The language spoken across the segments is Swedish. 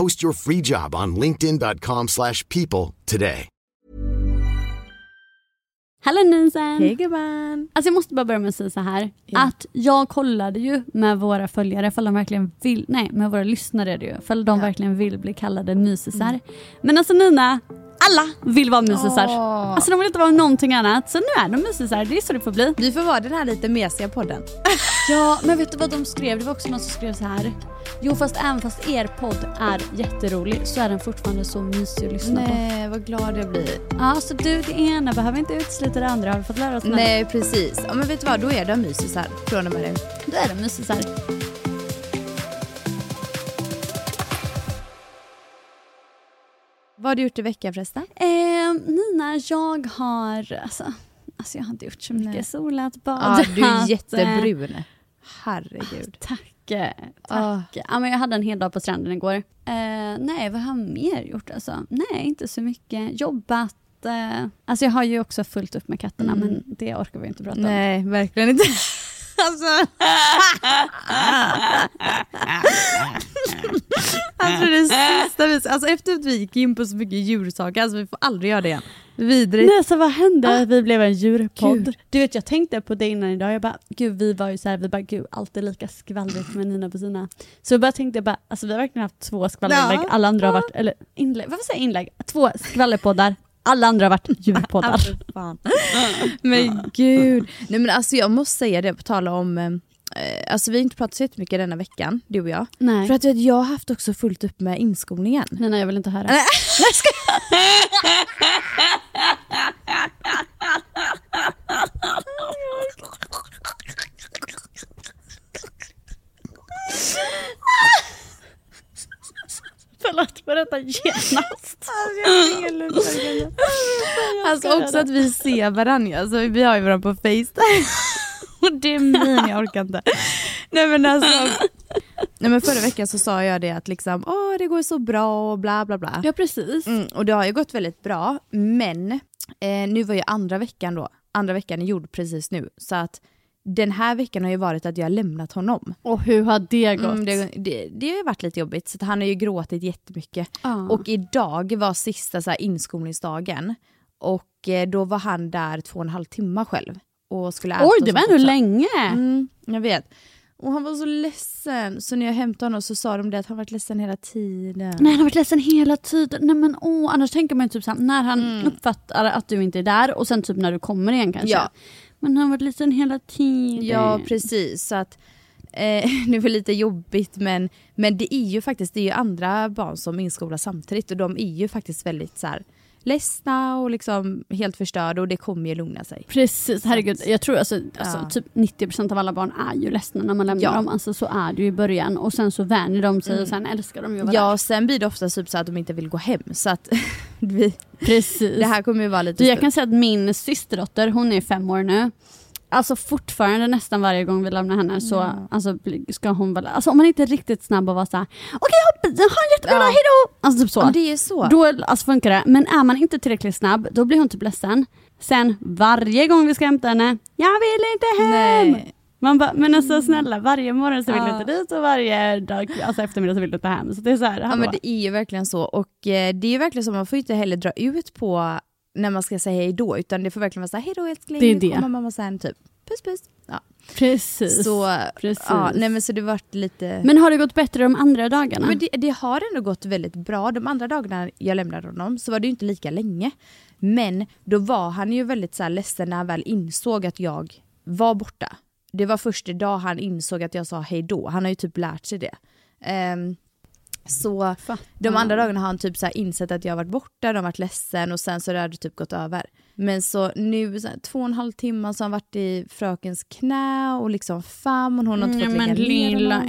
Post your free job on linkedin.com/people slash people today. Hallå Nisen! Hej gumman! Alltså jag måste bara börja med att säga så här. Att jag kollade ju med våra följare ifall de verkligen vill, nej med våra lyssnare är det ju, ifall de verkligen vill bli kallade mysisar. Men alltså Nina, alla vill vara mysisar. Åh. Alltså de vill inte vara någonting annat. Så nu är de mysisar, det är så det får bli. Vi får vara den här lite mesiga podden. Ja, men vet du vad de skrev? Det var också någon som skrev så här. Jo fast även fast er podd är jätterolig så är den fortfarande så mysig att lyssna på. Nej, vad glad jag blir. Ja, så du det ena behöver inte utesluta det andra har du fått lära oss nu. Nej, precis. Ja, men vet du vad, då är de mysisar från och med nu. Då är de mysisar. Vad har du gjort i veckan förresten? Eh, Nina, jag har... Alltså, alltså jag har inte gjort så mycket. Nej. Solat, Ja, badat. du är jättebrun. Herregud. Tack. eh, Ah. Tack. Ja, men jag hade en hel dag på stranden igår. Eh, nej, vad har jag mer gjort? Alltså? Nej, inte så mycket. Jobbat. Eh, alltså jag har ju också fullt upp med katterna, Mm. men det orkar vi inte prata om. Nej, verkligen inte. Alltså. alltså det sista vi... Alltså efter att vi gick in på så mycket djursaker, alltså vi får aldrig göra det igen. Vidrigt. Nej, så vad hände? Vi blev en djurpodd. Gud. Du vet, jag tänkte på det innan idag. Jag bara, gud, vi var ju så här, vi bara, gud, allt är lika skvallrigt med Nina på sina. Så jag bara tänkte, bara, alltså vi har verkligen haft två skvallerinlägg. Ja. Alla andra har varit, eller inlägg, varför säger jag inlägg? Två skvallerpoddar. Alla andra har varit djurpoddar. Men gud. Nej men alltså jag måste säga det på tal om, eh, alltså vi har inte pratat så jättemycket denna veckan, du och jag. Nej. För att vet, jag har haft också fullt upp med inskolningen. Nej, nej, jag vill inte höra. Nej, jag ska... Förlåt, berätta genast. Alltså också att vi ser varandra, alltså vi har ju varandra på Facetime. Och det är min, jag orkar inte. Nej men alltså. Nej men förra veckan så sa jag det att liksom, åh det går så bra och bla bla bla. Ja, precis. Mm, och det har ju gått väldigt bra, men eh, nu var ju andra veckan då, andra veckan är gjord precis nu, så att den här veckan har ju varit att jag har lämnat honom. Och hur har det gått? Mm, det, det, det har ju varit lite jobbigt, så han har ju gråtit jättemycket. Ja. Och idag var sista så här, inskolningsdagen och eh, då var han där två och en halv timme själv. Och skulle äta Oj, det var ändå länge. Mm, jag vet. Och han var så ledsen, så när jag hämtade honom så sa de det att han varit ledsen hela tiden. Nej, han har varit ledsen hela tiden. Nej men åh, annars tänker man ju typ så här, när han Mm. uppfattar att du inte är där och sen typ när du kommer igen kanske. Ja. Men han har varit ledsen hela tiden. Ja, precis. Så att, eh, det var lite jobbigt men, men det är ju faktiskt det är ju andra barn som inskolas samtidigt och de är ju faktiskt väldigt så här, ledsna och liksom helt förstörda och det kommer ju lugna sig. Precis, herregud. Jag tror alltså, alltså Ja. typ 90% av alla barn är ju ledsna när man lämnar Ja. dem. Alltså så är det ju i början och sen så vänjer de sig och sen älskar de ju att vara Ja, sen blir det ofta typ så att de inte vill gå hem så att vi. Precis. det här kommer ju vara lite Du, jag kan säga att min systerdotter, hon är fem år nu. Alltså fortfarande nästan varje gång vi lämnar henne så Ja. alltså, ska hon väl, alltså om man inte är riktigt snabb och vara såhär okej hoppas, ha en jättebra Ja. dag, hejdå! Alltså typ så. Om det är så. Då alltså, funkar det. Men är man inte tillräckligt snabb, då blir hon typ ledsen. Sen varje gång vi ska hämta henne, jag vill inte hem! Nej. Man bara, men alltså snälla, varje morgon så vill du Ja. inte dit och varje dag, alltså eftermiddag så vill du inte hem. Så det är så här, Ja men det är ju verkligen så och eh, det är ju verkligen så, man får ju inte heller dra ut på när man ska säga hej då utan det får verkligen vara så här, hej då älskling, Det är det. kommer mamma sen typ. Puss puss. Ja. Precis. Så, precis. ja, nej men så det vart lite... Men har det gått bättre de andra dagarna? Men det, det har ändå gått väldigt bra. De andra dagarna jag lämnade honom så var det inte lika länge. Men då var han ju väldigt så här ledsen när han väl insåg att jag var borta. Det var först idag han insåg att jag sa hej då. Han har ju typ lärt sig det. Ehm, så de andra dagarna har han typ så insett att jag har varit borta, de har varit ledsen och sen så har det typ gått över. Men så nu så här, två och en halv timme så har han varit i frökens knä och liksom famn och hon har inte fått men lägga ner lilla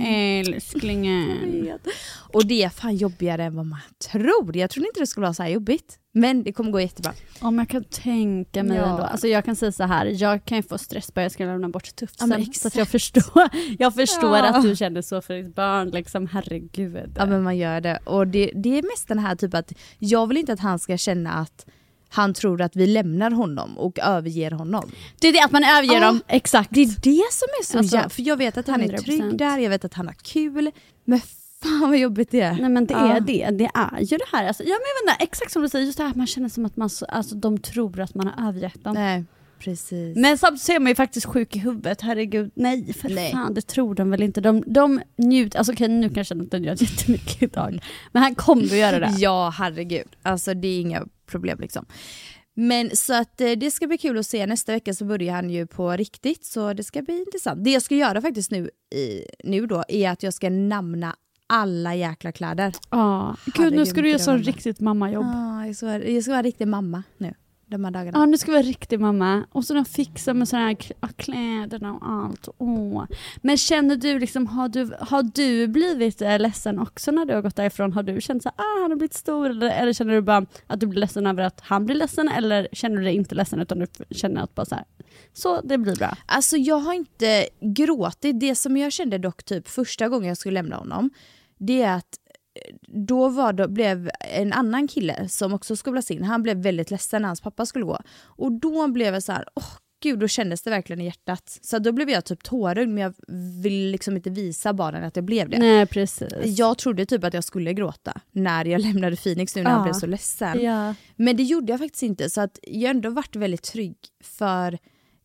älsklingen. Och det är fan jobbigare än vad man tror. Jag trodde inte det skulle vara så här jobbigt. Men det kommer gå jättebra. Om jag kan tänka mig Ja. ändå. Alltså jag kan säga så här, jag kan ju få stress bara jag ska lämna bort tufsen. Ja, så jag förstår, jag förstår Ja. att du känner så för ditt barn, liksom herregud. Ja men man gör det. Och det, det är mest den här typ att jag vill inte att han ska känna att han tror att vi lämnar honom och överger honom. Det är det att man överger Ja. dem, exakt. Det är det som är så Alltså, jävla... För jag vet att han är 100%. trygg där, jag vet att han har kul. Men fan vad jobbigt det är. Nej men det Ja. är det, det är ju det här. Alltså, ja, men jag vet inte, exakt som du säger, just det här att man känner som att man, så- alltså, de tror att man har övergett dem. Nej, precis. Men samtidigt så är man ju faktiskt sjuk i huvudet, herregud. Nej för Nej. fan, det tror de väl inte. De, de njuter, alltså okej nu kanske han inte njöt jättemycket idag. Men han kommer att göra det. Ja, herregud. Alltså det är inga problem liksom. Men så att eh, det ska bli kul att se. Nästa vecka så börjar han ju på riktigt så det ska bli intressant. Det jag ska göra faktiskt nu, i, nu då är att jag ska namna alla jäkla kläder. Ja, gud nu ska du göra sån riktigt mammajobb. Ja, jag, ska jag ska vara riktig mamma nu de här dagarna. Ja nu ska vi vara riktig mamma. Och så de fixar med sådana här ja, kläderna och allt. Åh. Men känner du liksom, har du, har du blivit eh, ledsen också när du har gått därifrån? Har du känt så här, ah han har blivit stor eller, eller känner du bara att du blir ledsen över att han blir ledsen eller känner du dig inte ledsen utan du känner att bara så här, så det blir bra. Alltså jag har inte gråtit. Det som jag kände dock typ första gången jag skulle lämna honom, det är att då var det, blev en annan kille som också skolas in, han blev väldigt ledsen när hans pappa skulle gå. Och då blev jag så här, åh gud, då kändes det verkligen i hjärtat. Så då blev jag typ tårögd men jag vill liksom inte visa barnen att jag blev det. Nej precis. Jag trodde typ att jag skulle gråta när jag lämnade Phoenix nu när Ja. han blev så ledsen. Ja. Men det gjorde jag faktiskt inte så att jag har ändå varit väldigt trygg för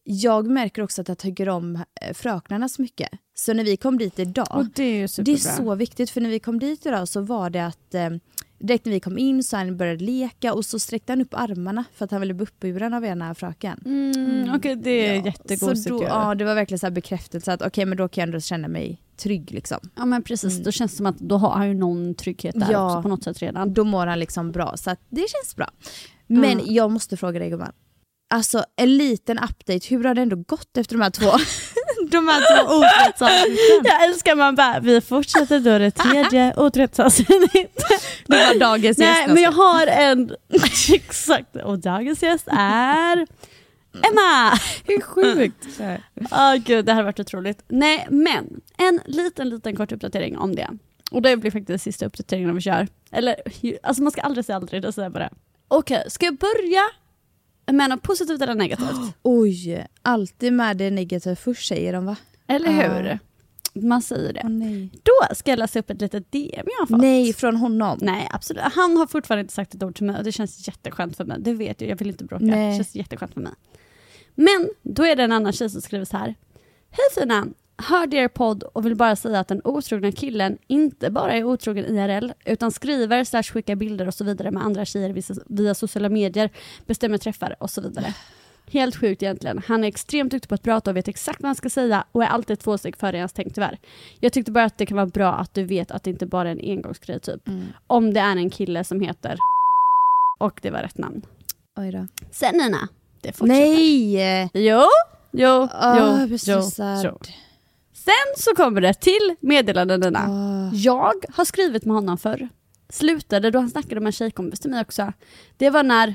jag märker också att jag tycker om eh, fröknarna så mycket. Så när vi kom dit idag, det är det är så viktigt för när vi kom dit idag så var det att eh, direkt när vi kom in så han började leka och så sträckte han upp armarna för att han ville bli uppburen av ena fröken. Mm, Okej det är Ja, jättegosigt ju. Ja det var verkligen så här bekräftelse att okej men då kan jag ändå känna mig trygg liksom. Ja men precis, Mm. då känns det som att då har han ju någon trygghet där Ja. också på något sätt redan. Då mår han liksom bra så att det känns bra. Men Mm. jag måste fråga dig gumman. Alltså en liten update, hur har det ändå gått efter de här två, de här två otrohetsavsnitten? Jag älskar man bara, vi fortsätter då det tredje otrohetsavsnittet. Det var dagens gäst. Nej men jag har en, exakt, och dagens gäst är Emma! Hur sjukt? Åh gud, det här har varit otroligt. Nej, men en liten, liten kort uppdatering om det. Och det blir faktiskt sista uppdateringen vi kör. Eller, alltså man ska aldrig säga aldrig, det säger jag bara. Okej, ska jag börja med något positivt eller negativt? Oj, alltid med det negativa först säger de va? Eller hur? Man säger det. Nej. Då ska jag läsa upp ett litet DM jag har fått. nej, från honom? Nej, absolut. Han har fortfarande inte sagt ett ord till mig och det känns jätteskönt för mig. Det vet jag, jag vill inte bråka. Nej. Det känns jätteskönt för mig. Men då är det en annan tjej som skriver så här. Hej fina! Hörde er podd och vill bara säga att den otrogna killen inte bara är otrogen IRL utan skriver, slash skickar bilder och så vidare med andra tjejer via, sociala medier, bestämmer träffar och så vidare. Helt sjukt egentligen. Han är extremt duktig på att prata och vet exakt vad han ska säga och är alltid två steg före ens tänk tyvärr. Jag tyckte bara att det kan vara bra att du vet att det inte bara är en engångsgrej typ. Mm. Om det är en kille som heter och det var rätt namn. Oj då. Sen Nina, det fortsätter. Nej! Jo, jo, jag jo, jo. Sen så kommer det till meddelanden Nina. Åh. Jag har skrivit med honom förr. Slutade då han snackade med en tjejkompis till mig också. Det var när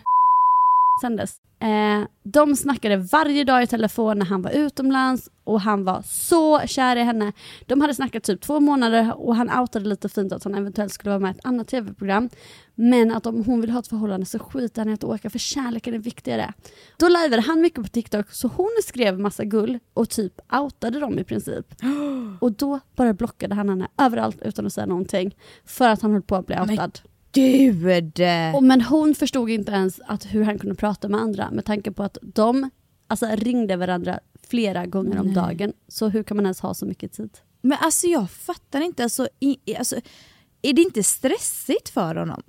sen dess. Eh, de snackade varje dag i telefon när han var utomlands och han var så kär i henne. De hade snackat typ två månader och han outade lite fint att han eventuellt skulle vara med i ett annat tv-program. Men att om hon vill ha ett förhållande så skiter han i att åka för kärleken är viktigare. Då livade han mycket på TikTok så hon skrev massa gull och typ outade dem i princip. Och då bara blockade han henne överallt utan att säga någonting. För att han höll på att bli outad. Gud! Och, men hon förstod inte ens att hur han kunde prata med andra med tanke på att de alltså, ringde varandra flera gånger om dagen. Så hur kan man ens ha så mycket tid? Men alltså jag fattar inte, alltså, i, alltså, är det inte stressigt för honom?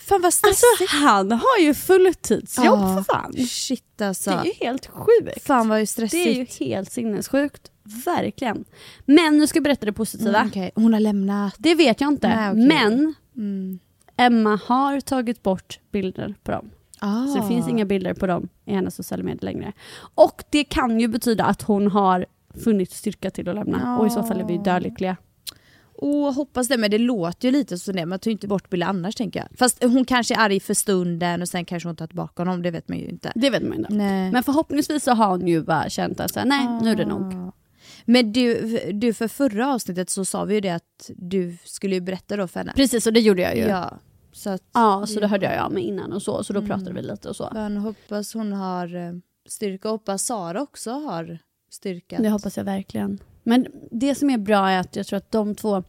Fan vad Alltså stressigt. han har ju fulltidsjobb Ja, för fan. Shit alltså. Det är ju helt sjukt. Fan vad Det är ju stressigt. helt sinnessjukt. Verkligen. Men nu ska jag berätta det positiva. Mm, okej. Hon har lämnat. Det vet jag inte. Nej, okej. Men Mm. Emma har tagit bort bilder på dem. Ah. Så det finns inga bilder på dem i hennes sociala medier längre. Och det kan ju betyda att hon har funnit styrka till att lämna. Och i så fall är vi ju dölyckliga. Åh, hoppas det, men det låter ju lite så det. Man tar ju inte bort bilder annars tänker jag. Fast hon kanske är arg för stunden och sen kanske hon tar tillbaka honom, det vet man ju inte. Det vet man ju inte. Nej. Men förhoppningsvis så har hon ju bara känt att nej, nu är det nog. Ah. Men du, du, för förra avsnittet så sa vi ju det att du skulle ju berätta då för henne. Precis, och det gjorde jag ju. Ja. Så att så det hörde jag av mig innan och så, så då pratade vi lite och så. man hoppas hon har eh, styrka. Hoppas Sara också har styrka. Det hoppas jag verkligen. Men det som är bra är att jag tror att de två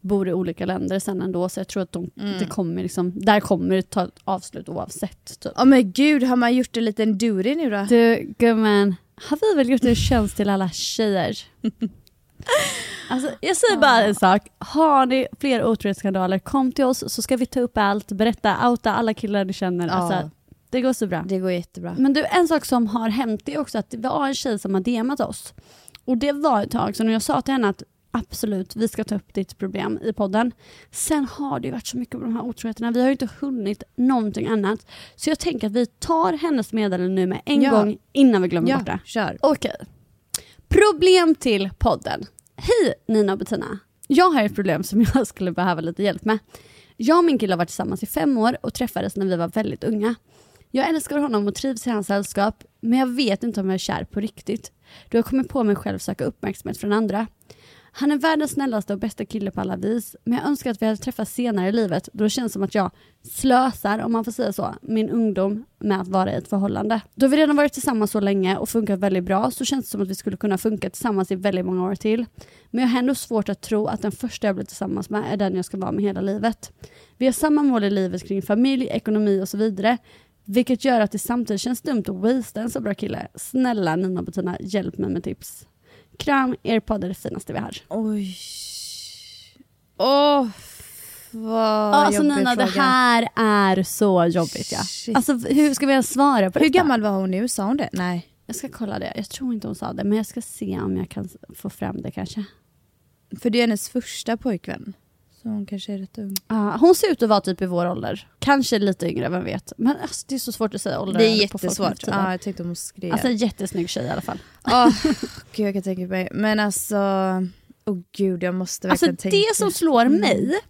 bor i olika länder sen ändå, så jag tror att de, det kommer liksom, där kommer det ta ett avslut oavsett. Typ. Ja men gud, har man gjort en liten duty nu då? Du gumman, har vi väl gjort en tjänst till alla tjejer? Alltså, jag säger bara en sak, har ni fler otrohetsskandaler, kom till oss så ska vi ta upp allt, berätta, outa alla killar ni känner. Alltså, det går så bra. Det går jättebra. Men du, en sak som har hänt är också att det var en tjej som har DMat oss. Och det var ett tag sedan och jag sa till henne att absolut, vi ska ta upp ditt problem i podden. Sen har det varit så mycket med de här otroheterna, vi har ju inte hunnit någonting annat. Så jag tänker att vi tar hennes meddelande nu med en Ja. gång innan vi glömmer ja, bort det. kör. Okej. Problem till podden. Hej Nina och Bettina. Jag har ett problem som jag skulle behöva lite hjälp med. Jag och min kille har varit tillsammans i fem år och träffades när vi var väldigt unga. Jag älskar honom och trivs i hans sällskap, men jag vet inte om jag är kär på riktigt. Du har kommit på mig själv söka uppmärksamhet från andra. Han är världens snällaste och bästa kille på alla vis, men jag önskar att vi hade träffats senare i livet då det känns som att jag slösar, om man får säga så, min ungdom med att vara i ett förhållande. Då vi redan varit tillsammans så länge och funkat väldigt bra så känns det som att vi skulle kunna funka tillsammans i väldigt många år till. Men jag har ändå svårt att tro att den första jag blir tillsammans med är den jag ska vara med hela livet. Vi har samma mål i livet kring familj, ekonomi och så vidare. Vilket gör att det samtidigt känns dumt att wastea en så bra kille. Snälla Nina och Bettina, hjälp mig med tips. Kram, er podd är det finaste vi har. Oj. Åh, vad Alltså jobbig Nina, det fråga. här är så jobbigt ja. Shit. Alltså hur ska vi ens svara på Hur detta? gammal var hon nu? Sa hon det? Nej. Jag ska kolla det. Jag tror inte hon sa det, men jag ska se om jag kan få fram det kanske. För det är hennes första pojkvän. Så hon kanske är rätt ung. Ja, hon ser ut att vara typ i vår ålder. Kanske lite yngre, vem vet. Men alltså, det är så svårt att säga ålder Det är jättesvårt. Ja, jag tänkte om hon skrev. Alltså en jättesnygg tjej i alla fall. Åh, gud, jag kan tänka mig. Men alltså, åh gud jag måste Alltså verkligen tänka. det som slår Mm. mig,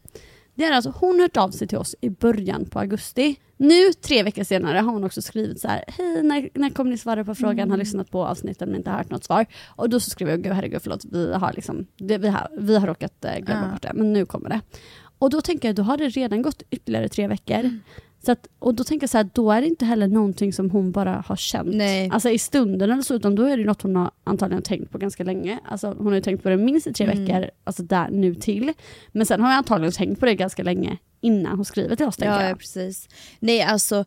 det är alltså hon hört av sig till oss i början på augusti. Nu tre veckor senare har hon också skrivit så här, hej när, när kommer ni svara på frågan, Mm. har lyssnat på avsnitten men inte hört något svar. Och då så skriver jag, gud herregud förlåt, vi har, liksom, det, vi har, vi har råkat eh, glömma Ja. bort det, men nu kommer det. Och då tänker jag, då har det redan gått ytterligare tre veckor. Mm. Så att, och då tänker jag så här, då är det inte heller någonting som hon bara har känt. Nej. Alltså i stunden eller så, utan då är det något hon har antagligen tänkt på ganska länge. Alltså hon har ju tänkt på det minst i tre Mm. veckor, alltså där nu till. Men sen har jag antagligen tänkt på det ganska länge innan hon skriver till oss Ja, jag. precis. Nej alltså,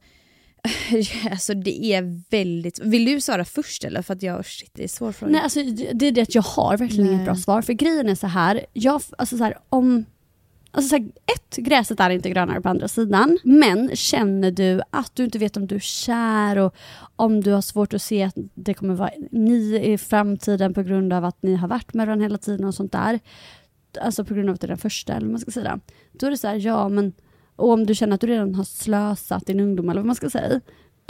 alltså det är väldigt... Vill du svara först eller? För att jag, shit det är svår fråga. Nej, alltså, det det är det att jag har verkligen Nej. inget bra svar. För grejen är så här, jag, alltså så här om... Alltså så här, ett, gräset är inte grönare på andra sidan. Men känner du att du inte vet om du är kär och om du har svårt att se att det kommer vara ni i framtiden på grund av att ni har varit med varandra hela tiden och sånt där. Alltså på grund av att det är den första eller vad man ska säga. Då är det så här, ja men och om du känner att du redan har slösat din ungdom eller vad man ska säga.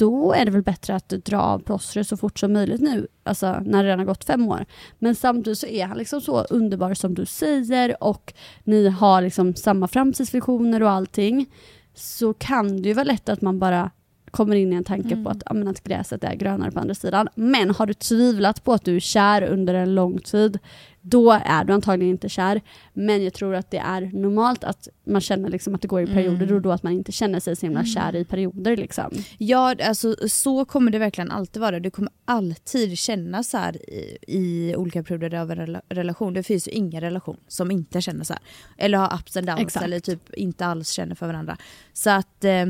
Då är det väl bättre att dra av plåstret så fort som möjligt nu, alltså när det redan har gått fem år. Men samtidigt så är han liksom så underbar som du säger och ni har liksom samma framtidsvisioner och allting. Så kan det ju vara lätt att man bara kommer in i en tanke Mm. på att, men att gräset är grönare på andra sidan. Men har du tvivlat på att du är kär under en lång tid, då är du antagligen inte kär. Men jag tror att det är normalt att man känner liksom att det går i perioder Mm. och då att man inte känner sig så himla kär i perioder. Liksom. Ja, alltså så kommer det verkligen alltid vara. Du kommer alltid känna så här i, i olika perioder av en rela- relation. Det finns ju ingen relation som inte känner så här. Eller har ups and downs Exakt. eller typ inte alls känner för varandra. Så att eh,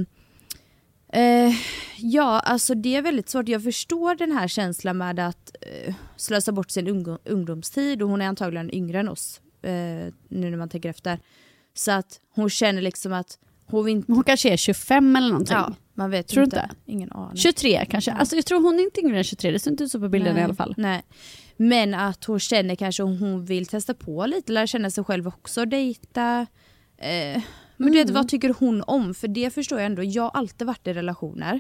eh, ja, alltså det är väldigt svårt. Jag förstår den här känslan med att eh, slösa bort sin ung- ungdomstid och hon är antagligen yngre än oss eh, nu när man tänker efter. Så att hon känner liksom att hon vill inte... Hon kanske är 25 eller någonting. Ja, man vet Tror inte. inte? Ingen aning. 23 kanske. Alltså jag tror hon är inte yngre än 23, det ser inte ut så på bilden i alla fall. Nej. Men att hon känner kanske hon vill testa på lite, lära känna sig själv också, dejta. Eh, men du vet, vad tycker hon om? För det förstår jag ändå. Jag har alltid varit i relationer.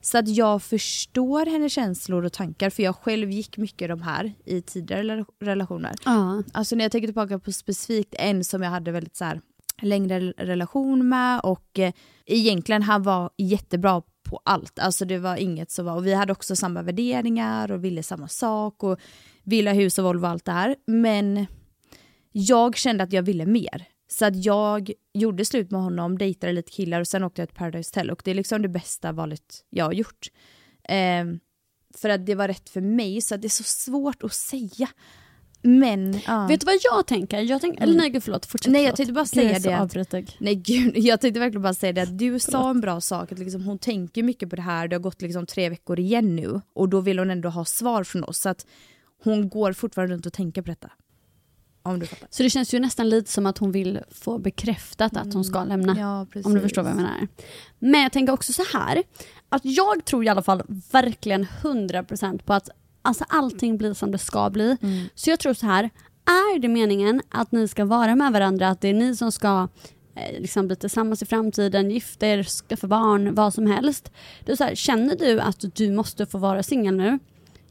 Så att jag förstår hennes känslor och tankar för jag själv gick mycket de här i tidigare rela- relationer. Ja. Alltså när jag tänker tillbaka på specifikt en som jag hade väldigt så här, längre relation med och eh, egentligen han var jättebra på allt. Alltså det var inget som var, och vi hade också samma värderingar och ville samma sak och ville hus och Volvo och allt det här. Men jag kände att jag ville mer. Så att jag gjorde slut med honom, dejtade lite killar och sen åkte jag till Paradise Hotel och det är liksom det bästa valet jag har gjort. Ehm, för att det var rätt för mig så att det är så svårt att säga. Men, ja. Vet du vad jag tänker? Jag tänker eller nej gud förlåt, fortsätt. Nej, jag förlåt. tänkte bara Gud, säga så det att-. Nej gud, jag tänkte verkligen bara säga det att du sa en bra sak, att liksom, hon tänker mycket på det här, det har gått liksom tre veckor igen nu och då vill hon ändå ha svar från oss så att hon går fortfarande runt och tänker på detta. Om du fattar. Så det känns ju nästan lite som att hon vill få bekräftat att hon ska lämna. Ja. Om du förstår vad jag menar. Men jag tänker också så här. Att jag tror i alla fall verkligen 100% på att alltså, allting blir som det ska bli. Mm. Så jag tror så här. Är det meningen att ni ska vara med varandra, att det är ni som ska eh, liksom bli tillsammans i framtiden, gifta er, skaffa barn, vad som helst. Det är så här, känner du att du måste få vara singel nu?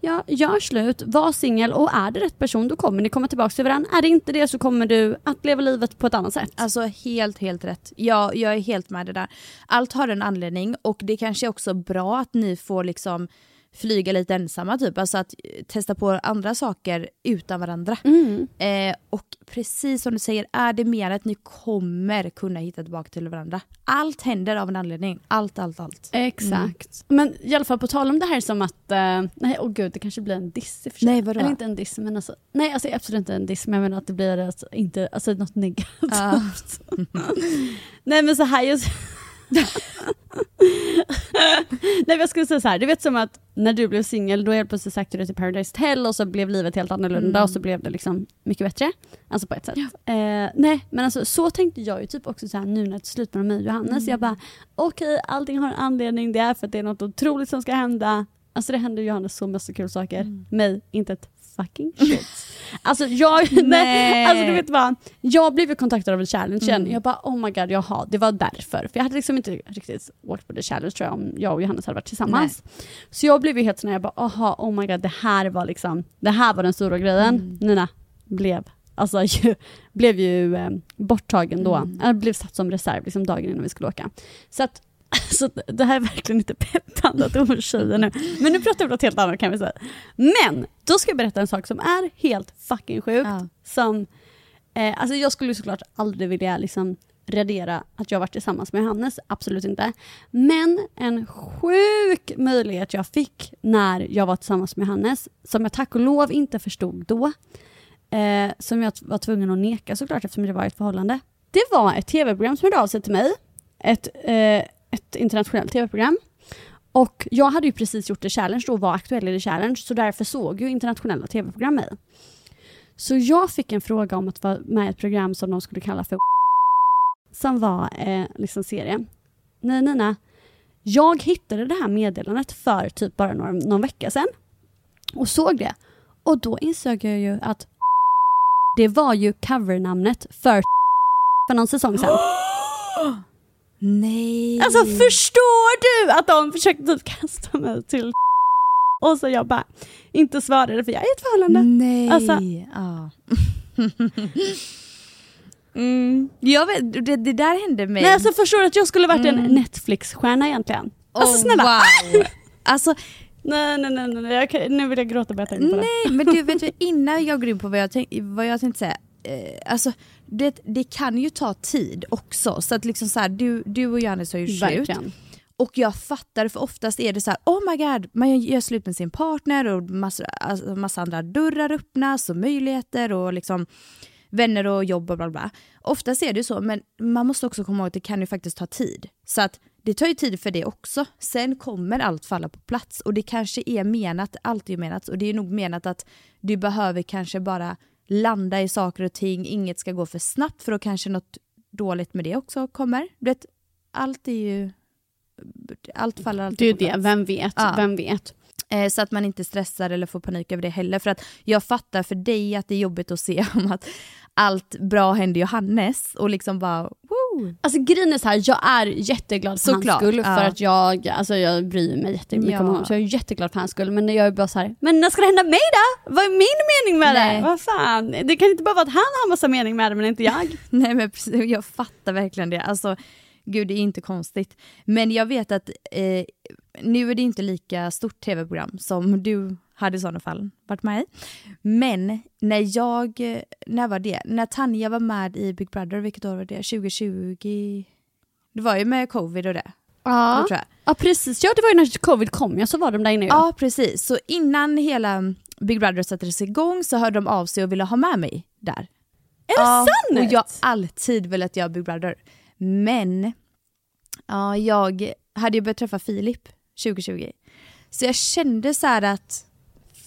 Ja, gör slut, var singel och är det rätt person då kommer ni komma tillbaka till varandra. Är det inte det så kommer du att leva livet på ett annat sätt. Alltså helt, helt rätt. Ja, jag är helt med det där. Allt har en anledning och det kanske är också bra att ni får liksom flyga lite ensamma typ, alltså att eh, testa på andra saker utan varandra. Mm. Eh, och precis som du säger, är det mer att ni kommer kunna hitta tillbaka till varandra. Allt händer av en anledning. Allt, allt, allt. Exakt. Men i alla fall på tal om det här som att, eh, nej åh gud det kanske blir en diss i för sig. Nej, vadå? Eller inte en diss men alltså, nej alltså absolut inte en diss men jag menar att det blir alltså, inte, alltså något negativt. Ja. nej men så här, jag, nej jag skulle säga så här, du vet som att när du blev singel då helt plötsligt sökte du till Paradise Hotel och så blev livet helt annorlunda Mm. och så blev det liksom mycket bättre. Alltså på ett sätt. Eh, nej men alltså så tänkte jag ju typ också så här nu när det är slut med mig och Johannes. Mm. Jag bara okej allting har en anledning, det är för att det är något otroligt som ska hända. Alltså det händer Johannes så massa kul saker. Mm. Mig, inte ett fucking shit. Alltså jag, nej. Nej. alltså du vet vad, jag blev kontaktad av en challenge igen. Mm. Jag bara oh my god, jaha, det var därför. För jag hade liksom inte riktigt åkt på the challenge tror jag om jag och Johannes hade varit tillsammans. Så jag blev ju helt sån jag bara aha, oh my god, det här var liksom, det här var den stora grejen. Mm. Nina blev, alltså ju, blev ju eh, borttagen då, Mm. mm. blev satt som reserv liksom dagen innan vi skulle åka. Så att så det här är verkligen inte peppande att hon tjejer nu. Men nu pratar vi om något helt annat kan vi säga. Men då ska jag berätta en sak som är helt fucking sjukt. Ja. Som, eh, alltså jag skulle såklart aldrig vilja liksom radera att jag varit tillsammans med Hannes, absolut inte. Men en sjuk möjlighet jag fick när jag var tillsammans med Hannes, som jag tack och lov inte förstod då, eh, som jag var tvungen att neka såklart eftersom det var ett förhållande. Det var ett tv-program som hörde av sig till mig, ett, eh, ett internationellt tv-program. Och jag hade ju precis gjort The Challenge då, var aktuell i The Challenge, så därför såg ju internationella tv-program mig. Så jag fick en fråga om att vara med i ett program som de skulle kalla för som var eh, liksom serie. Nej Nina, jag hittade det här meddelandet för typ bara några, någon vecka sedan och såg det. Och då insåg jag ju att det var ju covernamnet för för någon säsong sedan. Nej. Alltså förstår du att de försökte typ kasta mig till och så jag bara inte svarade för jag är i ett förhållande. Nej. Alltså- ja. mm. Jag vet, det, det där hände mig. Nej alltså förstår du att jag skulle varit Mm. en Netflix-stjärna egentligen? Alltså snälla. Wow. Alltså Nej nej nej, nej. Jag kan, nu vill jag gråta bara jag tänker på det. nej men du vet innan jag går in på vad jag, tänk, vad jag tänkte säga. Eh, alltså det, det kan ju ta tid också. Så att liksom så här, du, du och Johannes har ju slut. Och jag fattar, för oftast är det så här, oh my god, man gör slut med sin partner och massa, alltså, massa andra dörrar öppnas och möjligheter och liksom vänner och jobb och bla bla. Oftast är det så, men man måste också komma ihåg att det kan ju faktiskt ta tid. Så att det tar ju tid för det också. Sen kommer allt falla på plats och det kanske är menat, allt är menat, och det är nog menat att du behöver kanske bara landa i saker och ting, inget ska gå för snabbt för då kanske något dåligt med det också kommer. Vet, allt är ju allt faller alltid Det är det, plats. vem vet, Ja. vem vet. Eh, så att man inte stressar eller får panik över det heller. För att jag fattar för dig att det är jobbigt att se om att allt bra händer Johannes och liksom bara woo. Alltså grejen är så här, jag är jätteglad för hans skull ja. för att jag, alltså jag bryr mig jättemycket Ja. om honom så jag är jätteglad för hans skull men jag är bara så här, men när ska det hända mig då? Vad är min mening med Nej. det? Vad fan? Det kan inte bara vara att han har massa mening med det men inte jag. Nej men precis, jag fattar verkligen det. Alltså gud det är inte konstigt. Men jag vet att eh, nu är det inte lika stort tv-program som du hade i sådana fall varit med i. Men när jag, när var det? När Tanja var med i Big Brother, vilket år var det? 2020? Det var ju med covid och det. Ja. tror jag. ja precis, ja det var ju när covid kom ja, så var de där inne Ja, Ja precis, så innan hela Big Brother sattes igång så hörde de av sig och ville ha med mig där. Är det ja, sant? Och jag har alltid velat göra Big Brother. Men ja, jag hade ju börjat träffa Filip 2020. Så jag kände så här att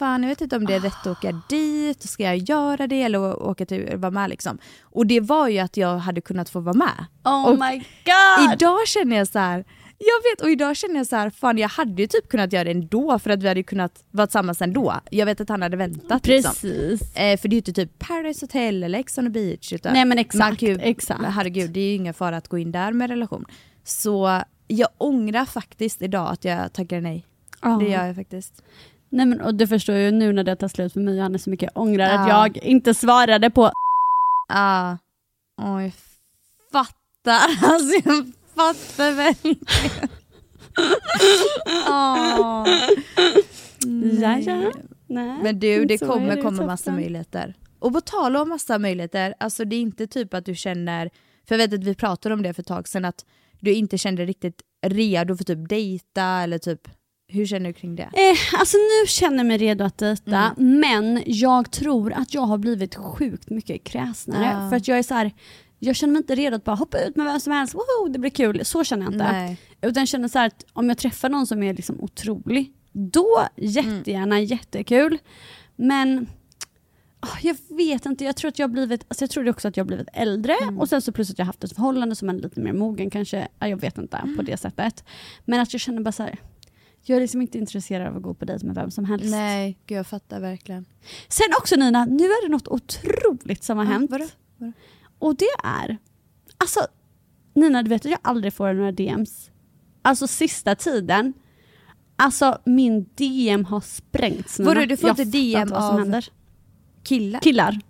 fan jag vet inte om det är rätt att åka dit, ska jag göra det eller åka till vara med liksom. Och det var ju att jag hade kunnat få vara med. Oh och my god! Idag känner jag så här. Jag vet och idag känner jag så här, fan jag hade ju typ kunnat göra det ändå för att vi hade kunnat vara tillsammans ändå. Jag vet att han hade väntat liksom. Precis. Eh, för det är ju inte typ Paradise Hotel eller Ex on the beach. Utan Nej men exakt, man exakt. Herregud, det är ju ingen fara att gå in där med relation. Så jag ångrar faktiskt idag att jag tackade nej. Ja. Det gör jag faktiskt. Nej men och du förstår ju nu när det tar slut för mig och Anna så mycket jag ångrar att Ja. jag inte svarade på Ah, oh, jag fattar. Alltså jag fattar verkligen. Ja, ja. Nej, Men du, det är kommer det komma massa möjligheter. Och på tal om massa möjligheter, alltså det är inte typ att du känner, för jag vet att vi pratade om det för ett tag sedan, att du inte kände dig riktigt redo för typ dejta eller typ, hur känner du kring det? Eh, alltså nu känner jag mig redo att dejta, Mm. men jag tror att jag har blivit sjukt mycket kräsnare. Ja. För att jag är så här, jag känner mig inte redo att bara hoppa ut med vem som helst, woho, det blir kul. Så känner jag inte. Nej. Utan jag känner så här att om jag träffar någon som är liksom otrolig, då jättegärna, jättekul. Men ah, jag vet inte, jag tror att jag har blivit, alltså jag tror också att jag har blivit äldre och sen så plus att jag haft ett förhållande som är lite mer mogen kanske, ja, jag vet inte på det sättet. Men att jag känner bara så här, jag är liksom inte intresserad av att gå på dejt med vem som helst. Nej, gud jag fattar verkligen. Sen också Nina, nu är det något otroligt som har hänt. vadå? Vadå? Och det är, alltså Nina du vet att jag aldrig får några DMs. Alltså sista tiden, alltså min DM har sprängts. Nina. Vadå, du får Jag inte DM av- händer. Killar? Killar.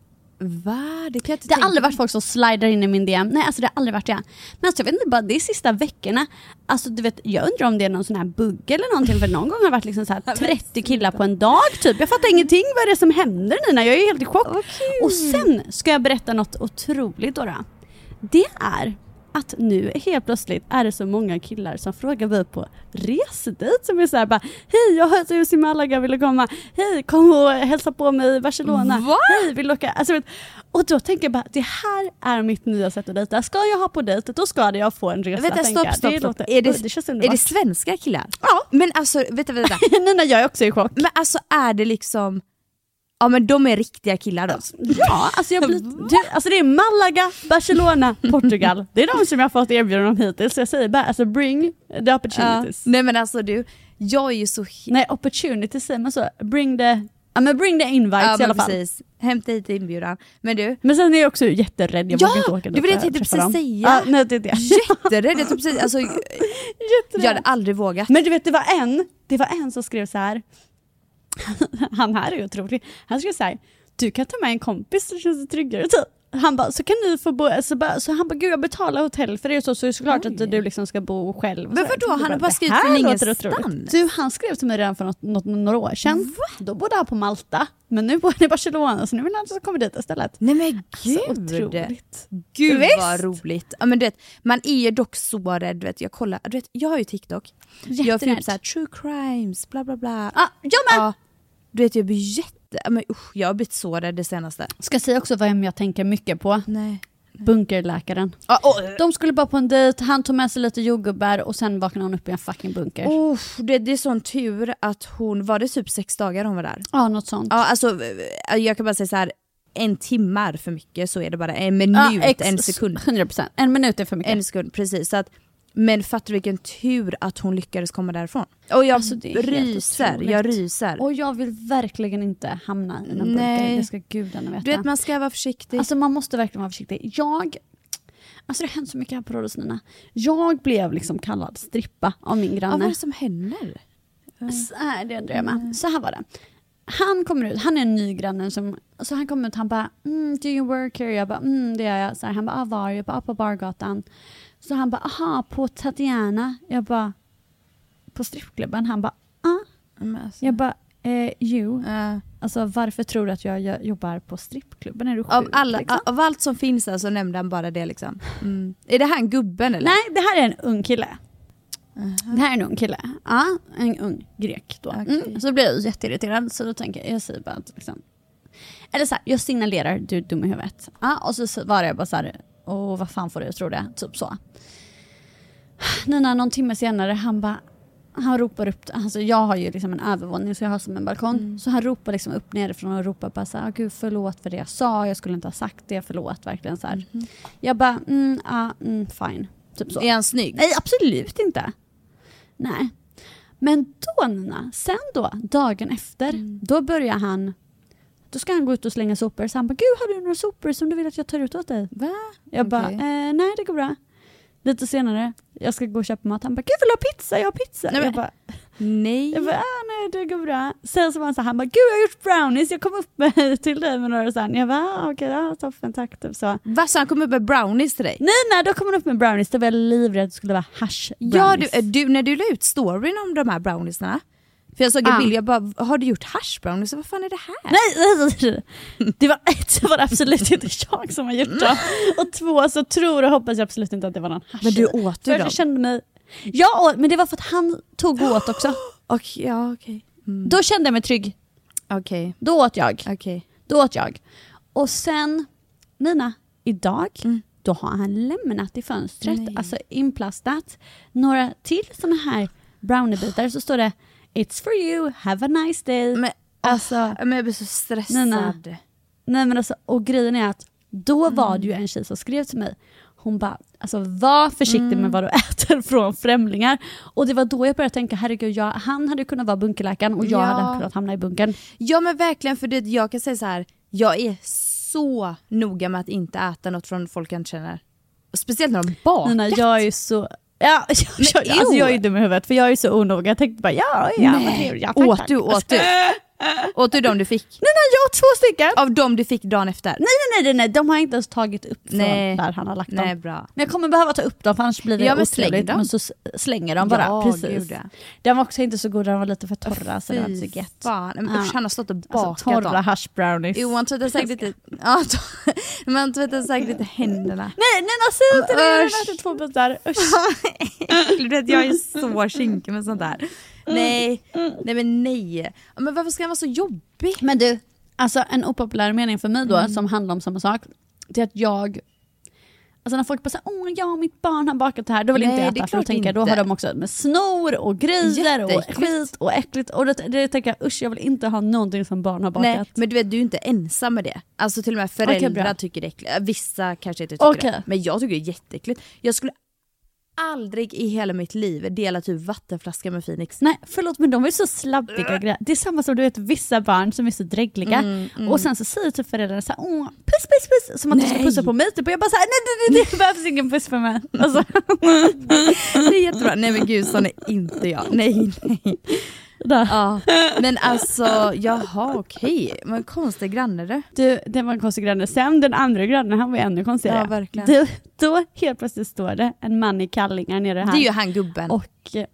Va? Det kan jag inte Det har tänka aldrig varit folk som slidar in i min DM. Nej alltså det har aldrig varit det. Men alltså jag vet inte, bara det är sista veckorna. Alltså du vet, jag undrar om det är någon sån här bugg eller någonting för någon gång har det varit liksom så här 30 killar på en dag typ. Jag fattar ingenting vad är det som händer Nina, jag är helt i chock. Och sen ska jag berätta något otroligt då. då. Det är att nu helt plötsligt är det så många killar som frågar mig på resedejt som är såhär bara Hej jag har ett hus i Malaga, vill du komma? Hej kom och hälsa på mig i Barcelona. Va? Hej vill du åka? Alltså, och då tänker jag bara det här är mitt nya sätt att dejta. Ska jag ha på dejt då ska jag få en resa. Vänta, stopp, jag. stopp, Det stopp. låter- Är det, det känns är det svenska killar? Ja. Men alltså, vänta, vänta. Nina jag är också i chock. men alltså är det liksom, ja men de är riktiga killar då? Ja, alltså, jag blir, du, alltså det är Malaga, Barcelona, Portugal. Det är de som jag har fått erbjudanden om hittills. Så jag säger bara alltså bring the Ja. opportunities. Nej men alltså du, jag är ju så... Nej opportunities säger man så. Bring the, ja, men bring the invites Ja i alla fall. pretisk. Hämta hit inbjudan. Men du, Men sen är jag också jätterädd, jag Ja, vågar inte åka det dit var det jag tänkte träffa precis säga. Ja, nej, det det. jätterädd. Jag, tror precis, alltså, jag Jätterädd. hade aldrig vågat. Men du vet det var en, det var en som skrev så här. Han här är ju otrolig. Han skulle säga. Du kan ta med en kompis så känns det tryggare typ han bara, så kan ni få bo, så, bara, så han bara, gud jag betalar hotell för det så, så är det såklart att du liksom ska bo själv. Men vadå, han har bara skrivit från ingenstans? Du, han skrev till mig redan för något, något, några år sedan. Då bodde han på Malta, men nu bor han i Barcelona så nu vill han att jag komma dit istället. Nej men Så gud! otroligt. Gud Visst? vad roligt. Ja, men du vet, man är ju dock så rädd, du vet, jag kollar, du vet, jag har ju TikTok. Jag får Jätterädd. upp såhär true crimes, bla bla bla. Ja, jag med! Ja, du vet jag blir jätte, men usch, jag har blivit så rädd det senaste. Ska säga också vem jag tänker mycket på. Nej. Bunkerläkaren. Ja, oh, De skulle bara på en dejt, han tog med sig lite jordgubbar och sen vaknade hon upp i en fucking bunker. oh, det, det är sån tur att hon, var det typ sex dagar hon var där? Ja, något sånt. Ja alltså jag kan bara säga så här. en timme är för mycket så är det bara, en minut, ex- en sekund. 100%. En minut är för mycket. En sekund, precis. Så att, men fattar du vilken tur att hon lyckades komma därifrån? Och jag Alltså, ryser, jag ryser. Och jag vill verkligen inte hamna i en bunker, Nej. det ska gudarna veta. Du vet man ska vara försiktig. Alltså man måste verkligen vara försiktig. Jag, alltså det har hänt så mycket här på Rhodos Nina. Jag blev liksom kallad strippa av min ja, granne. vad är det som händer? Så här, det undrar jag med. Så här var det. Han kommer ut, han är en ny granne som, så han kommer ut han bara mm, “Do you work here?” Jag bara mm, det gör jag. Så här, han bara ah, “Var?” Jag bara ah, “På Bargatan”. Så han bara “Aha, på Tatiana?” Jag bara “På strippklubben?” Han bara “Ah”. Alltså, Jag bara eh, “Jo”. ja. Alltså varför tror du att jag jobbar på strippklubben? Är du sjuk? av, alla, liksom? av allt som finns där så nämnde han bara det liksom. Mm. Är det han gubben eller? Nej, det här är en ung kille. Det här är en ung kille. Ja, en ung grek då. Okej. Mm. Så blir jag jätteirriterad så då tänker jag, jag säger bara att liksom, eller så här, jag signalerar du är dum i huvudet. Ja, och så var jag bara så här, åh vad fan får du tro det? Typ så. Nina, någon timme senare, han bara, han ropar upp, alltså jag har ju liksom en övervåning så jag har som en balkong. Så han ropar liksom upp nerifrån och ropar bara så här, "Ah, gud förlåt för det jag sa, jag skulle inte ha sagt det, förlåt verkligen så här. Jag bara, mm, ja, mm, fine. Typ så. Är han snygg? Nej, absolut inte. Nej. Men då Nina, sen då, dagen efter, Mm. då börjar han, då ska han gå ut och slänga sopor. Så han bara, gud har du några sopor som du vill att jag tar ut åt dig? Va? Jag bara, Okej. eh, nej det går bra. Lite senare, jag ska gå och köpa mat. Han bara, gud vill du ha pizza? Jag har pizza. Nej, jag bara, Nej. jag bara, ah, nej det går bra. Sen så var han så här, han bara, gud jag har gjort brownies, jag kom upp med, till dig med några sen. Jag bara, ah, okej, ja, toppen, tack. Typ så. Va, så han kom upp med brownies till dig? Nej, nej, då kom han upp med brownies, då var jag livrädd att det skulle vara hash Ja, du, brownies. du, när du la ut storyn om de här browniesarna, för jag såg en Ah. bild, jag bara, har du gjort hash brownies? Vad fan är det här? Nej, nej, nej. Det var ett så var det absolut inte jag som har gjort dem. Och två så tror och hoppas jag absolut inte att det var någon hasch Men du åt att dem? jag kände mig... Åt, men det var för att han tog och åt också. Och, ja, okej. Mm. Då kände jag mig trygg. Okej, Då åt jag. okej. Då åt jag. Och sen, Nina, idag, Mm. då har han lämnat i fönstret, Nej. alltså inplastat, några till såna här browniebitar så står det It's for you, have a nice day. Men, alltså, men jag blir så stressad. Nej, Nej men alltså, och grejen är att då var Mm. det ju en tjej som skrev till mig, hon bara alltså var försiktig Mm. med vad du äter från främlingar. Och det var då jag började tänka, herregud jag, han hade kunnat vara bunkerläkaren och jag Ja. hade kunnat hamna i bunkern. Ja men verkligen, för det, jag kan säga så här. jag är så noga med att inte äta något från folk jag inte känner. Speciellt när de bakat. Nina, jag är så Ja, jag, jag, alltså jag är dum i huvudet för jag är så onoga. Jag tänkte bara ja, ja vad trevligt. Ja, tack, åt tack. du, åt du? Åt du de du fick? Nej, nej, jag åt två stycken. Av de du fick dagen efter? Nej, nej, nej, nej, de har jag inte ens tagit upp från Nej. där han har lagt Nej dem. bra. Men jag kommer behöva ta upp dem för annars blir det Ja, men otrevligt. dem. Men så slänger de bara. Ja, precis. gud, ja. De var också inte så goda, de var lite för torra så det var inte så gött. fan. Men usch, han har stått och Alltså, bakat torra dem. hash brownies. Jo, han tvättade säkert lite, ja, han tvättade säkert lite händerna. Nej, nej, nej, säg inte det! Jag har ätit två bitar. Usch. jag är så kinkig med sånt där. Nej, nej men nej. Men varför ska han vara så jobbig? Men du, alltså en opopulär mening för mig då Mm. som handlar om samma sak, det är att jag Alltså när folk bara säger åh ja mitt barn har bakat det här, då vill Nej, inte jag det äta för då tänker jag, då har de också med snor och grejer och skit och äckligt och det, det tänker jag usch jag vill inte ha någonting som barn har bakat. Nej, men du vet du är inte ensam med det. Alltså till och med föräldrar bra. tycker det är äckligt. Vissa kanske inte tycker Okej. det. Men jag tycker det är jätteäckligt. Jag skulle aldrig i hela mitt liv dela typ vattenflaska med Phoenix. Nej förlåt men de är så slabbiga grejer. Det är samma som du vet vissa barn som är så drägliga Mm, och sen så säger typ föräldrarna såhär åh puss puss puss som att du ska Nej. pussa på mig typ och jag bara såhär nej nej nej det behövs ingen puss på mig. Alltså, Det är jättebra. Nej men gud sån är inte jag. Nej nej. Där. Ja, men alltså jaha okej, men konstig granne du. Du, det var en konstig granne. Sen den andra grannen, han var ännu konstigare. Ja, verkligen. Du, då helt plötsligt står det en man i kallingar nere här. Det är ju han gubben. Och eh,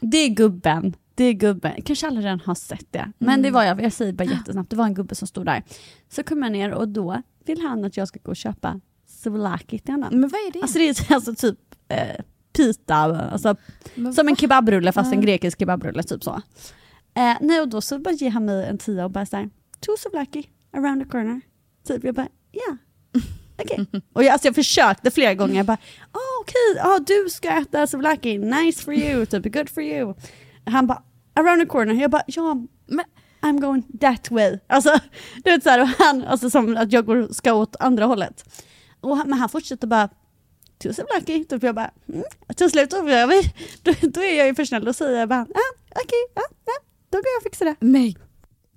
det är gubben. Det är gubben. Kanske alla redan har sett det. Men Mm. det var jag, jag säger bara jättesnabbt, det var en gubbe som stod där. Så kom jag ner och då vill han att jag ska gå och köpa souvlaki till honom. Men vad är det? Alltså det är alltså typ eh, pita, alltså, som en kebabrulle fast en grekisk kebabrulle, typ så. Eh, nej och då så bara ger han mig en tia och bara såhär, two souvlaki around the corner. Typ jag bara, ja. Okej. Och jag, alltså jag försökte flera gånger, jag bara, oh, okej, ja du ska äta souvlaki, nice for you, typ good for you. Han bara, around the corner, jag bara, ja men I'm going that way. Alltså, du vet såhär, och han, alltså som att jag går, ska åt andra hållet. Och han, men han fortsätter bara, tusen lucky. Typ jag bara, mm. till slut då, jag, då, då är jag ju för snäll och säger bara, ah, okej, ja, ja, då går jag och fixar det. Men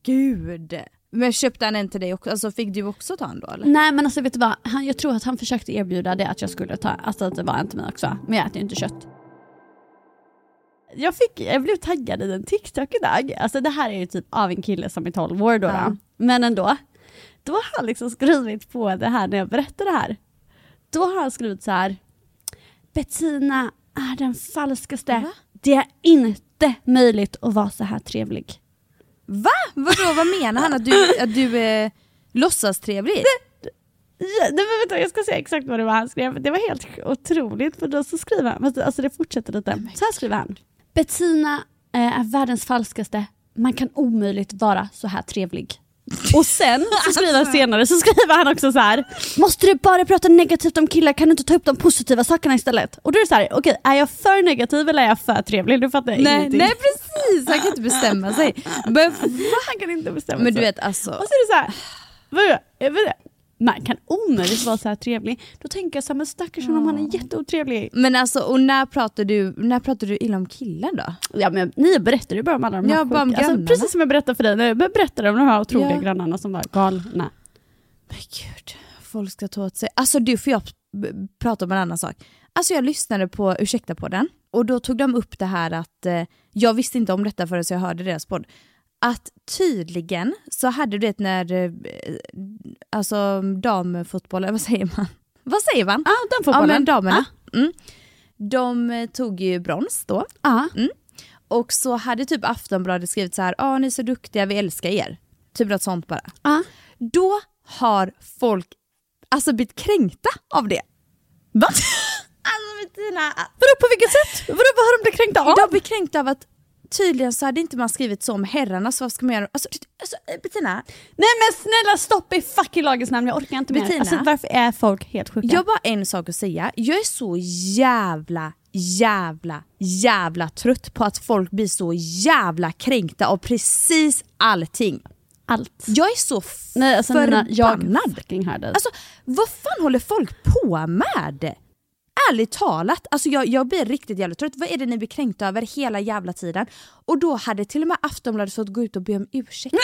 gud. Men köpte han en till dig också? Alltså fick du också ta en då eller? Nej men alltså vet du vad, han, jag tror att han försökte erbjuda det att jag skulle ta, alltså att det var en till mig också. Men jag äter ju inte kött. Jag, fick, jag blev taggad i en TikTok idag. Alltså det här är ju typ av en kille som är 12 år då. Ja. då. Men ändå. Då har han liksom skrivit på det här när jag berättar det här. Då har han skrivit så här. Bettina är den falskaste. Va? Det är inte möjligt att vara så här trevlig. Va? Vadå, vad menar han? Att du, att du är låtsastrevlig? Ja, nej, men vänta, jag ska säga exakt vad det var han skrev. Det var helt otroligt för då så skriver han, alltså det fortsätter lite. Så här skriver han. Bettina eh, är världens falskaste. Man kan omöjligt vara så här trevlig. Och sen så skriver han senare så skriver han också så här. Måste du bara prata negativt om killar kan du inte ta upp de positiva sakerna istället? Och då är det så här, okej är jag för negativ eller är jag för trevlig? Du fattar Nej, ingenting. nej precis, han kan inte bestämma sig. Men, han kan inte bestämma men du sig. vet alltså, Och så är det så här. Man kan omöjligt vara så här trevlig. Då tänker jag så här, men stackars honom, han är jätteotrevlig. men alltså och när pratar du, när pratar du illa om killar då? Ja men ni berättade ju bara om alla de här Ja, bara om alltså. Precis som jag berättade för dig, när jag berättade om de här otroliga Ja. grannarna som var galna. Men gud, folk ska ta åt sig. Alltså du, får jag prata om en annan sak? Alltså jag lyssnade på Ursäkta på den och då tog de upp det här att, eh, jag visste inte om detta förrän jag hörde deras podd, att tydligen så hade du vet när, eh, alltså damfotboll, eller vad säger man? Vad säger man? Ja, den Ja men damerna. Mm. De eh, tog ju brons då. Ja. Och så hade typ Aftonbladet skrivit så här, ja ni är så duktiga, vi älskar er. Typ något sånt bara. Ja. Då har folk alltså blivit kränkta av det. Va? Alltså Bettina, Vadå på vilket sätt? Vadå vad har de blivit kränkta av? de blir kränkta av att tydligen så hade inte man skrivit så om herrarna så vad ska man göra? Alltså, alltså eh, Bettina, Nej men snälla stopp i fucking lagens namn, jag orkar inte mer. Bettina. Alltså, varför är folk helt sjuka? jag har bara en sak att säga. Jag är så jävla, jävla, jävla trött på att folk blir så jävla kränkta av precis allting. Allt. Jag är så Nej alltså Nina, jag förbannad. fucking hör dig. Alltså vad fan håller folk på med? Ärligt talat, alltså jag, jag blir riktigt jävla trött. Vad är det ni blir kränkta över hela jävla tiden? Och då hade till och med Aftonbladet fått gå ut och be om ursäkt. Nej,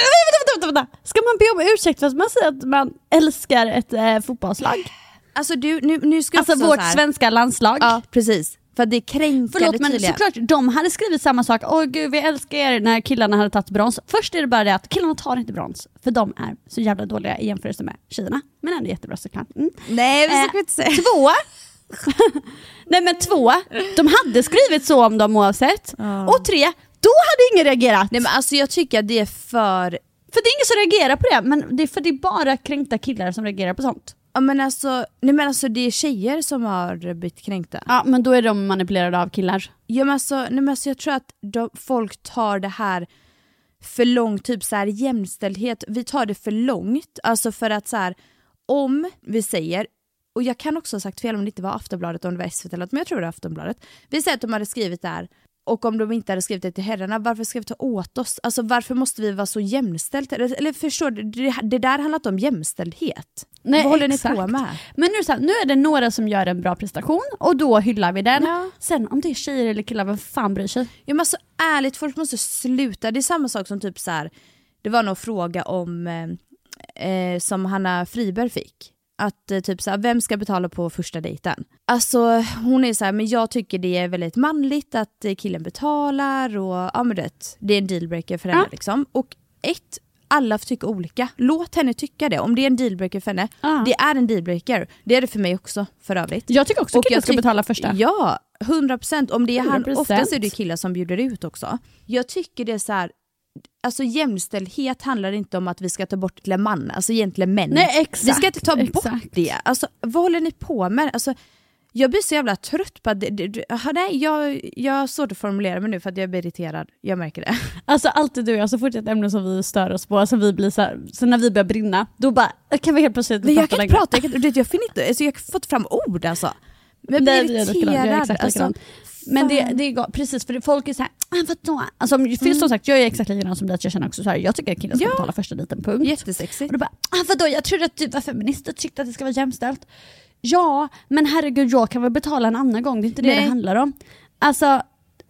vänta, vänta, vänta, Ska man be om ursäkt för att man säger att man älskar ett eh, fotbollslag? Alltså du, nu, nu ska Alltså vårt svenska landslag. Ja precis, för att det är kränkande Förlåt men tydligen. såklart, de hade skrivit samma sak. Åh gud vi älskar er när killarna hade tagit brons. Först är det bara det att killarna tar inte brons. För de är så jävla dåliga i jämförelse med tjejerna. Men ändå jättebra såklart. Mm. Nej så Eh, kan vi inte säga. Två. Nej men två, de hade skrivit så om dem oavsett. Och tre, då hade ingen reagerat. Nej men alltså jag tycker att det är för, För det är ingen som reagerar på det, men det är för det är bara kränkta killar som reagerar på sånt. ja men alltså, nej men alltså det är tjejer som har blivit kränkta. Ja men då är de manipulerade av killar. Ja, men alltså, nej, men alltså, jag tror att de, folk tar det här för långt, typ så här jämställdhet, vi tar det för långt. Alltså för att så här, om vi säger, och jag kan också ha sagt fel om det inte var Aftonbladet, om det var SVT eller något, men jag tror det var Aftonbladet. Vi säger att de hade skrivit det här, och om de inte hade skrivit det till herrarna, varför ska vi ta åt oss? Alltså varför måste vi vara så jämställt? Eller, eller förstår du, det, det där handlar inte om jämställdhet. Nej, Vad håller exakt. ni på med? Men nu så här, nu är det några som gör en bra prestation och då hyllar vi den. Ja. Sen om det är tjejer eller killar, vem fan bryr sig? Ja men alltså ärligt, folk måste sluta. Det är samma sak som typ så här. det var någon fråga om, eh, eh, som Hanna Friberg fick. Att eh, typ såhär, vem ska betala på första dejten? Alltså hon är så här, men jag tycker det är väldigt manligt att eh, killen betalar och ja men det, det är en dealbreaker för henne Ja. liksom. Och ett, alla tycka olika. Låt henne tycka det. Om det är en dealbreaker för henne, Ja. det är en dealbreaker. Det är det för mig också för övrigt. Jag tycker också Och killen ska betala första. Ja, 100%. Om det är han, 100%. oftast är det killar som bjuder ut också. Jag tycker det är så här. Alltså jämställdhet handlar inte om att vi ska ta bort en man, alltså egentligen män. Nej, exakt, vi ska inte ta bort exakt. det. Alltså vad håller ni på med? Alltså, jag blir så jävla trött på att det, det, det, aha, nej, jag, jag har svårt att formulera mig nu för att jag blir irriterad. Jag märker det. Alltså alltid du och jag, så fort ett ämne som vi stör oss på, som vi blir så, här, så när vi börjar brinna, då bara kan vi helt plötsligt jag prata kan inte längre. prata, jag, kan, jag, finner inte, alltså, jag har fått fram ord alltså. Men jag blir irriterad. exakt Alltså, likadana. Men det, det är precis, för folk är såhär, ah, vadå? Alltså, för som sagt, jag är exakt likadan som dig, att jag känner också såhär, jag tycker att killen ska Ja. betala första dejten, punkt. Jättesexigt. Och då bara, ah, vadå jag trodde att du var feminist och tyckte att det ska vara jämställt. Ja, men herregud jag kan väl betala en annan gång, det är inte det Nej. det handlar om. Alltså,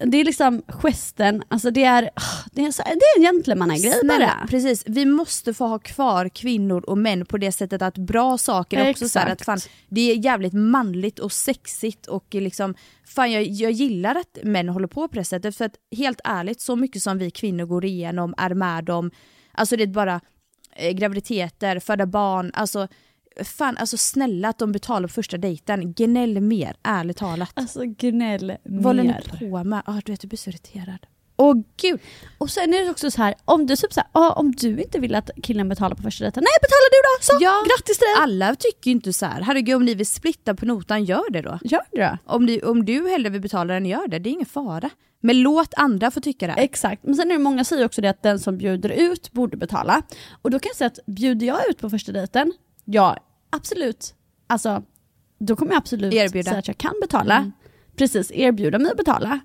det är liksom gesten, alltså det är, ah, det är, så, det är en gentlemannagrej bara. precis. Vi måste få ha kvar kvinnor och män på det sättet att bra saker är också så här att fan, det är jävligt manligt och sexigt och liksom, fan jag, jag gillar att män håller på på det sättet för att helt ärligt så mycket som vi kvinnor går igenom är med om, alltså det är bara eh, graviditeter, föda barn, alltså fan alltså snälla att de betalar på första dejten, gnäll mer, ärligt talat. Alltså gnäll Vad håller ni mer. på med? Ah, du vet, jag blir så irriterad. Åh gud! Och sen är det också så här, om du typ så här, ah, om du inte vill att killen betalar på första dejten, nej betalar du då! Så, Ja, grattis till dig! Alla tycker ju inte så här. herregud om ni vill splitta på notan, gör det då. Gör det då. Om, ni, om du hellre vill betala den, gör det. Det är ingen fara. Men låt andra få tycka det. här. Exakt, men sen är det många säger också det att den som bjuder ut borde betala. Och då kan jag säga att bjuder jag ut på första dejten, ja absolut, alltså då kommer jag absolut Erbjuda. säga att jag kan betala. Mm. Precis, erbjuda mig att betala.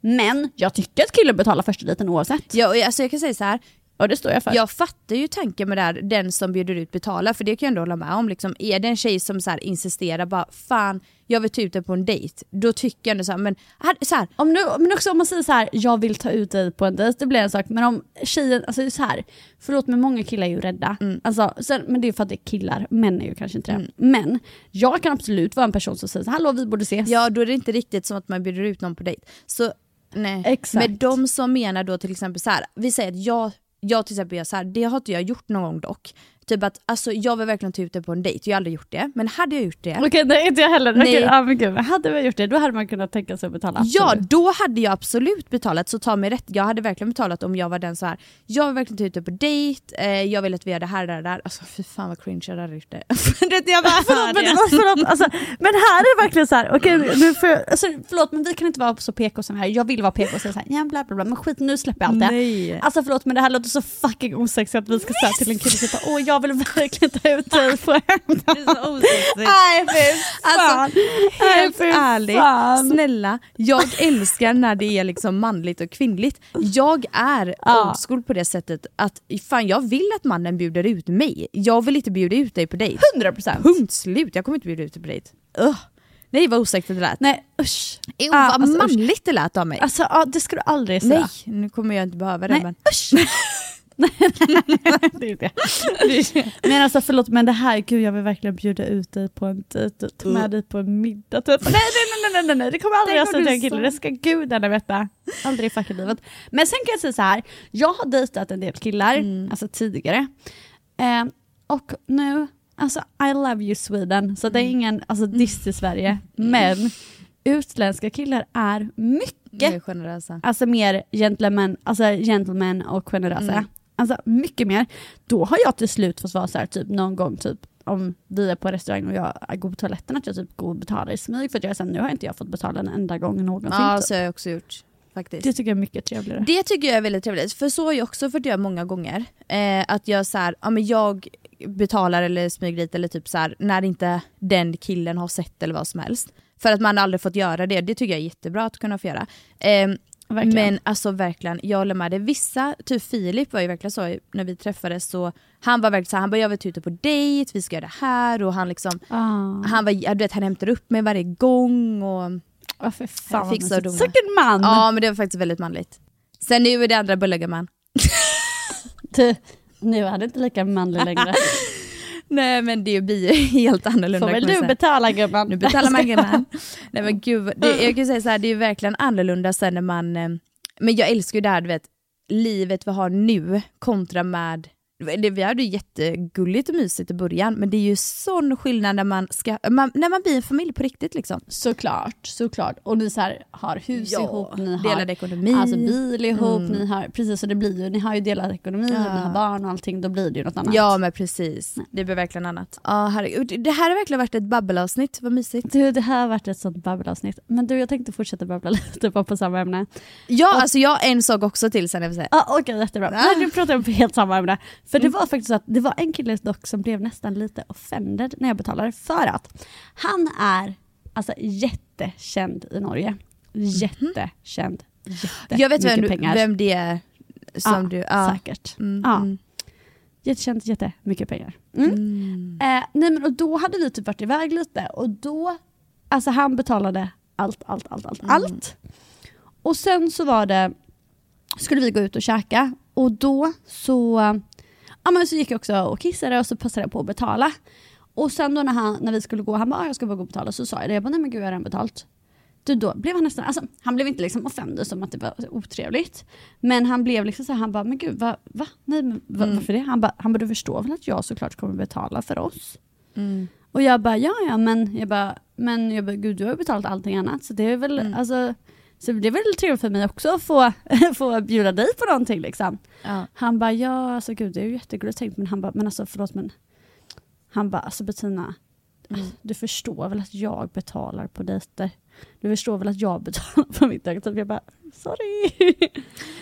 Men jag tycker att killen betalar första dejten oavsett. Ja, och alltså jag kan säga så här. Och det står jag för. Jag fattar ju tanken med det här, den som bjuder ut betalar, för det kan jag ändå hålla med om. Liksom, är det en tjej som så här insisterar bara, fan jag vill ta ut dig på en dejt, då tycker jag ändå så här, men här, så här, Om nu, men också om man säger så här, jag vill ta ut dig på en dejt, det blir en sak. Men om tjejen, alltså så här, förlåt men många killar är ju rädda. Mm. Alltså, sen, men det är för att det är killar, män är ju kanske inte det. Men jag kan absolut vara en person som säger hallå vi borde ses. ja då är det inte riktigt som att man bjuder ut någon på dejt. Så nej. Exakt. Men de som menar då till exempel så här, vi säger att jag, jag till exempel gör så här, det har inte jag gjort någon gång dock. Typ att alltså, jag vill verkligen ta ut dig på en dejt, jag har aldrig gjort det. Men hade jag gjort det, Okej, nej inte jag heller. Nej. Okej, ja, men gud, hade vi gjort det då hade man kunnat tänka sig att betala. Ja, absolut. då hade jag absolut betalat, så ta mig rätt. Jag hade verkligen betalat om jag var den så här. jag vill verkligen ta ut dig på dejt, eh, jag vill att vi gör det här, det här, det här. Alltså fy fan vad cringe jag hade gjort det. jag bara Förlåt, men, det var, förlåt, alltså, men här är det verkligen så här, okej nu får jag, alltså, förlåt men vi kan inte vara så PK som vi är. Jag vill vara PK och säga så här, ja bla bla bla, men skit nu släpper jag allt det. Nej. Alltså förlåt men det här låter så fucking osexigt att vi ska säga till en kille typ åh jag vill verkligen ta ut dig på en Nej fy fan! Alltså, Nej, helt fy ärligt, fan. snälla, jag älskar när det är liksom manligt och kvinnligt. Jag är Ja. old school på det sättet att fan jag vill att mannen bjuder ut mig. Jag vill inte bjuda ut dig på dejt. 100%. Punkt slut, jag kommer inte bjuda ut dig på dejt. Ugh. Nej vad osexigt det lät. Nej usch. Jo, Ja, vad alltså, usch. manligt det lät av mig. Alltså ja, det ska du aldrig säga. Nej, nu kommer jag inte behöva det Nej, men... usch! det är det. Men alltså förlåt men det här, gud jag vill verkligen bjuda ut dig på en dejt, ta med dig på en middag typ. Nej nej nej nej nej, nej. det kommer aldrig jag säga till en kille, det ska gudarna veta. Aldrig i fucking livet. Men sen kan jag säga så här. jag har dejtat en del killar, alltså tidigare. Eh, och nu, alltså I love you Sweden, så det är ingen alltså, diss till Sverige. Men utländska killar är mycket Det är generösa. alltså mer gentleman, alltså gentleman och generösa. Mm. Alltså mycket mer. Då har jag till slut fått vara så här, typ någon gång typ om vi är på restaurang och jag går på toaletten att jag typ går och betalar i smyg för att jag här, nu har inte jag fått betala en enda gång någonsin. Ja, typ. så har jag också gjort. Faktiskt. Det tycker jag är mycket trevligare. Det tycker jag är väldigt trevligt, för så har jag också fått göra många gånger. Eh, att jag så här, ja men jag betalar eller smyger dit eller typ så här, när inte den killen har sett eller vad som helst. För att man aldrig fått göra det, det tycker jag är jättebra att kunna få göra. Eh, Verkligen. men alltså verkligen, jag håller med dig. Vissa, typ Filip var ju verkligen så när vi träffades så han var verkligen så här, han bara jag vill ta ut dig på dejt, vi ska göra det här och han liksom Ah. han, var, du vet, han hämtar upp mig varje gång och Oh, för fan mysigt. dona. Säkert man! ja men det var faktiskt väldigt manligt. Sen nu är det andra bullegumman. Ty, nu är det inte lika manlig längre. Nej men det blir ju helt annorlunda. Får väl du betala gumman. Nu betalar man gumman. Nej men gud, det, jag kan säga så här, det är verkligen annorlunda sen när man, eh, men jag älskar ju det här du vet, livet vi har nu kontra med det, vi hade ju jättegulligt och mysigt i början men det är ju sån skillnad när man, ska, man, när man blir en familj på riktigt liksom. Såklart, såklart. Och ni så här, har hus Ja, ihop, ni har delad ekonomi. alltså bil ihop, Mm. ni har, precis så det blir ju, ni har ju delad ekonomi, Ja. och ni har barn och allting, då blir det ju något annat. Ja men precis, det blir verkligen annat. Ja herregud, det här har verkligen varit ett babbelavsnitt, vad mysigt. Du, det här har varit ett sånt babbelavsnitt. Men du, jag tänkte fortsätta babbla lite bara på samma ämne. Ja alltså jag har en sak också till sen jag vill säga. Ja, Okej, jättebra. Nej, nu pratar jag på helt samma ämne. För det var faktiskt så att det var en kille dock som blev nästan lite offended när jag betalade för att han är alltså jättekänd i Norge. Jättekänd. Jag vet vem, du, pengar. vem det är som ja, du... Ja. Säkert. Mm, Ja. mm. Jättekänd, jättemycket pengar. Mm. Eh, nej men och då hade vi typ varit iväg lite och då, alltså han betalade allt, allt, allt, allt, allt. Och sen så var det, skulle vi gå ut och käka och då så, ja men så gick jag också och kissade och så passade jag på att betala. Och sen då när, han, när vi skulle gå, han bara "Ah, jag ska bara gå och betala, så sa jag det, jag bara nej men gud jag har redan betalt. Du, då blev han nästan, alltså, han blev inte liksom offended som att det var otrevligt. Men han blev liksom så här, han bara, men gud va? va? Nej, men, va varför det? Han bara, han bara, du förstår väl att jag såklart kommer betala för oss? Och jag bara, ja ja men, jag bara, men jag bara, gud du har ju betalat allting annat så det är väl, alltså, så det är väl trevligt för mig också att få, få bjuda dig på någonting liksom. Ja. Han bara, ja alltså gud det är ju jättegulligt tänkt men han bara, men alltså förlåt men, han bara, alltså Bettina, du förstår väl att jag betalar på dejter? Du förstår väl att jag betalar på middag? Typ jag bara, sorry.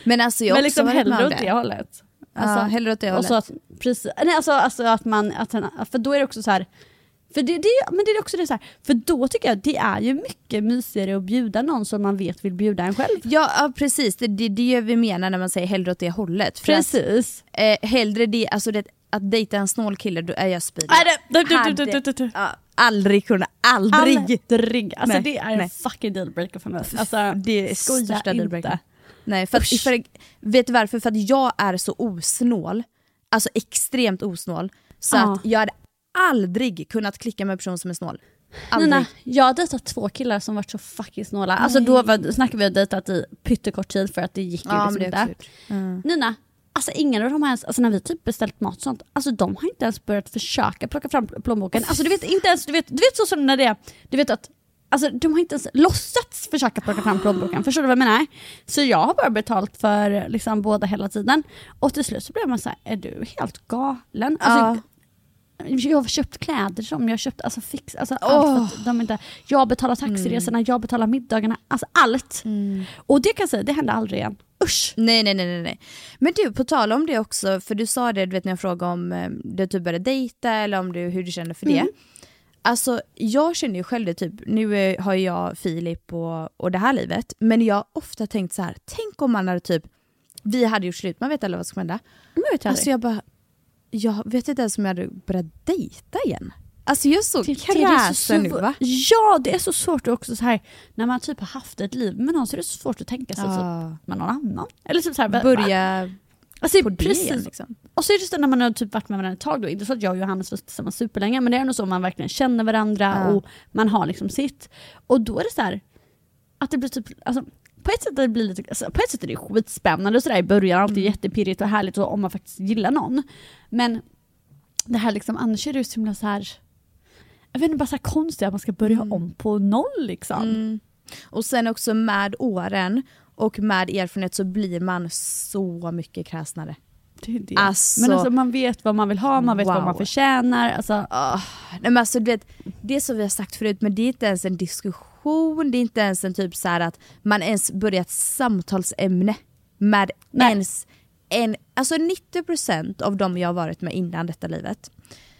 Men alltså jag men liksom hellre åt det hållet. Alltså, ja, hellre åt det och hållet. så att, precis, nej, alltså, alltså att man, att, för då är det också så här, för det, det, men det är också det så här, för då tycker jag att det är ju mycket mysigare att bjuda någon som man vet vill bjuda en själv. Ja, ja precis, det är det, det vi menar när man säger hellre åt det hållet. För Precis. Att, eh, hellre det, alltså det, att dejta en snål kille, då är jag speedig. Ja, aldrig kunna, aldrig! Aldrig. Alltså Nej, det är en nej. fucking dealbreaker för mig. Alltså, det är största dealbreakern. inte. Nej, för, att, för, vet du varför? För att jag är så osnål, alltså extremt osnål, så Ja. att jag hade aldrig kunnat klicka med en person som är snål. Aldrig. Nina, jag har dejtat två killar som varit så fucking snåla. Alltså då var, snackar vi har dejtat i pyttekort tid för att det gick ju Ja, liksom inte. gjort. Nina, alltså ingen av dem har ens, alltså när vi typ beställt mat och sånt, alltså de har inte ens börjat försöka plocka fram plånboken. Alltså du vet inte ens, du vet, du vet så som när det är, du vet att Alltså de har inte ens låtsats försöka plocka fram plånboken, förstår du vad jag menar? Så jag har bara betalt för liksom båda hela tiden. Och till slut så blev man så här, är du helt galen? Alltså, Jag har köpt kläder som jag har köpt, alltså fix, alltså allt för att de inte, jag betalar taxiresorna, jag betalar middagarna, alltså allt. Och det kan jag säga, det händer aldrig igen. Usch! Nej, nej, nej, nej. Men du, på tal om det också, för du sa det du vet, när jag frågade om eh, du typ började dejta eller om du, hur du känner för det. Alltså jag känner ju själv det typ, nu eh, har jag Filip och, och det här livet, men jag har ofta tänkt så här, tänk om man hade typ, vi hade gjort slut, man vet aldrig vad som jag Alltså jag bara, jag vet inte ens om jag hade börjat dejta igen. Alltså jag är så Det- det kräsen nu va? Ja, det är så svårt också så här när man typ har haft ett liv med någon så är det så svårt att tänka sig Ja. typ med någon annan. Eller typ så här, Börja alltså, på det precis. igen liksom. Och så är det just det när man har typ varit med varandra ett tag då, inte så att jag och Johannes var tillsammans superlänge men det är ändå så man verkligen känner varandra Ja. och man har liksom sitt. Och då är det så här att det blir typ, alltså på ett sätt, det blir lite, alltså, på ett sätt är det skitspännande och sådär i början, alltid jättepirrigt och härligt och om man faktiskt gillar någon. Men det här liksom, annars är det så himla så här jag vet inte, bara så konstigt att man ska börja om på noll liksom. Mm. Och sen också med åren och med erfarenhet så blir man så mycket kräsnare. Det det. Alltså- men alltså man vet vad man vill ha, man vet vad Wow. man förtjänar. Alltså, Ah, nej men alltså, du vet, det som vi har sagt förut, men det är inte ens en diskussion, det är inte ens en typ så att man ens börjar ett samtalsämne med Nej. ens en, alltså 90% av dem jag har varit med innan detta livet,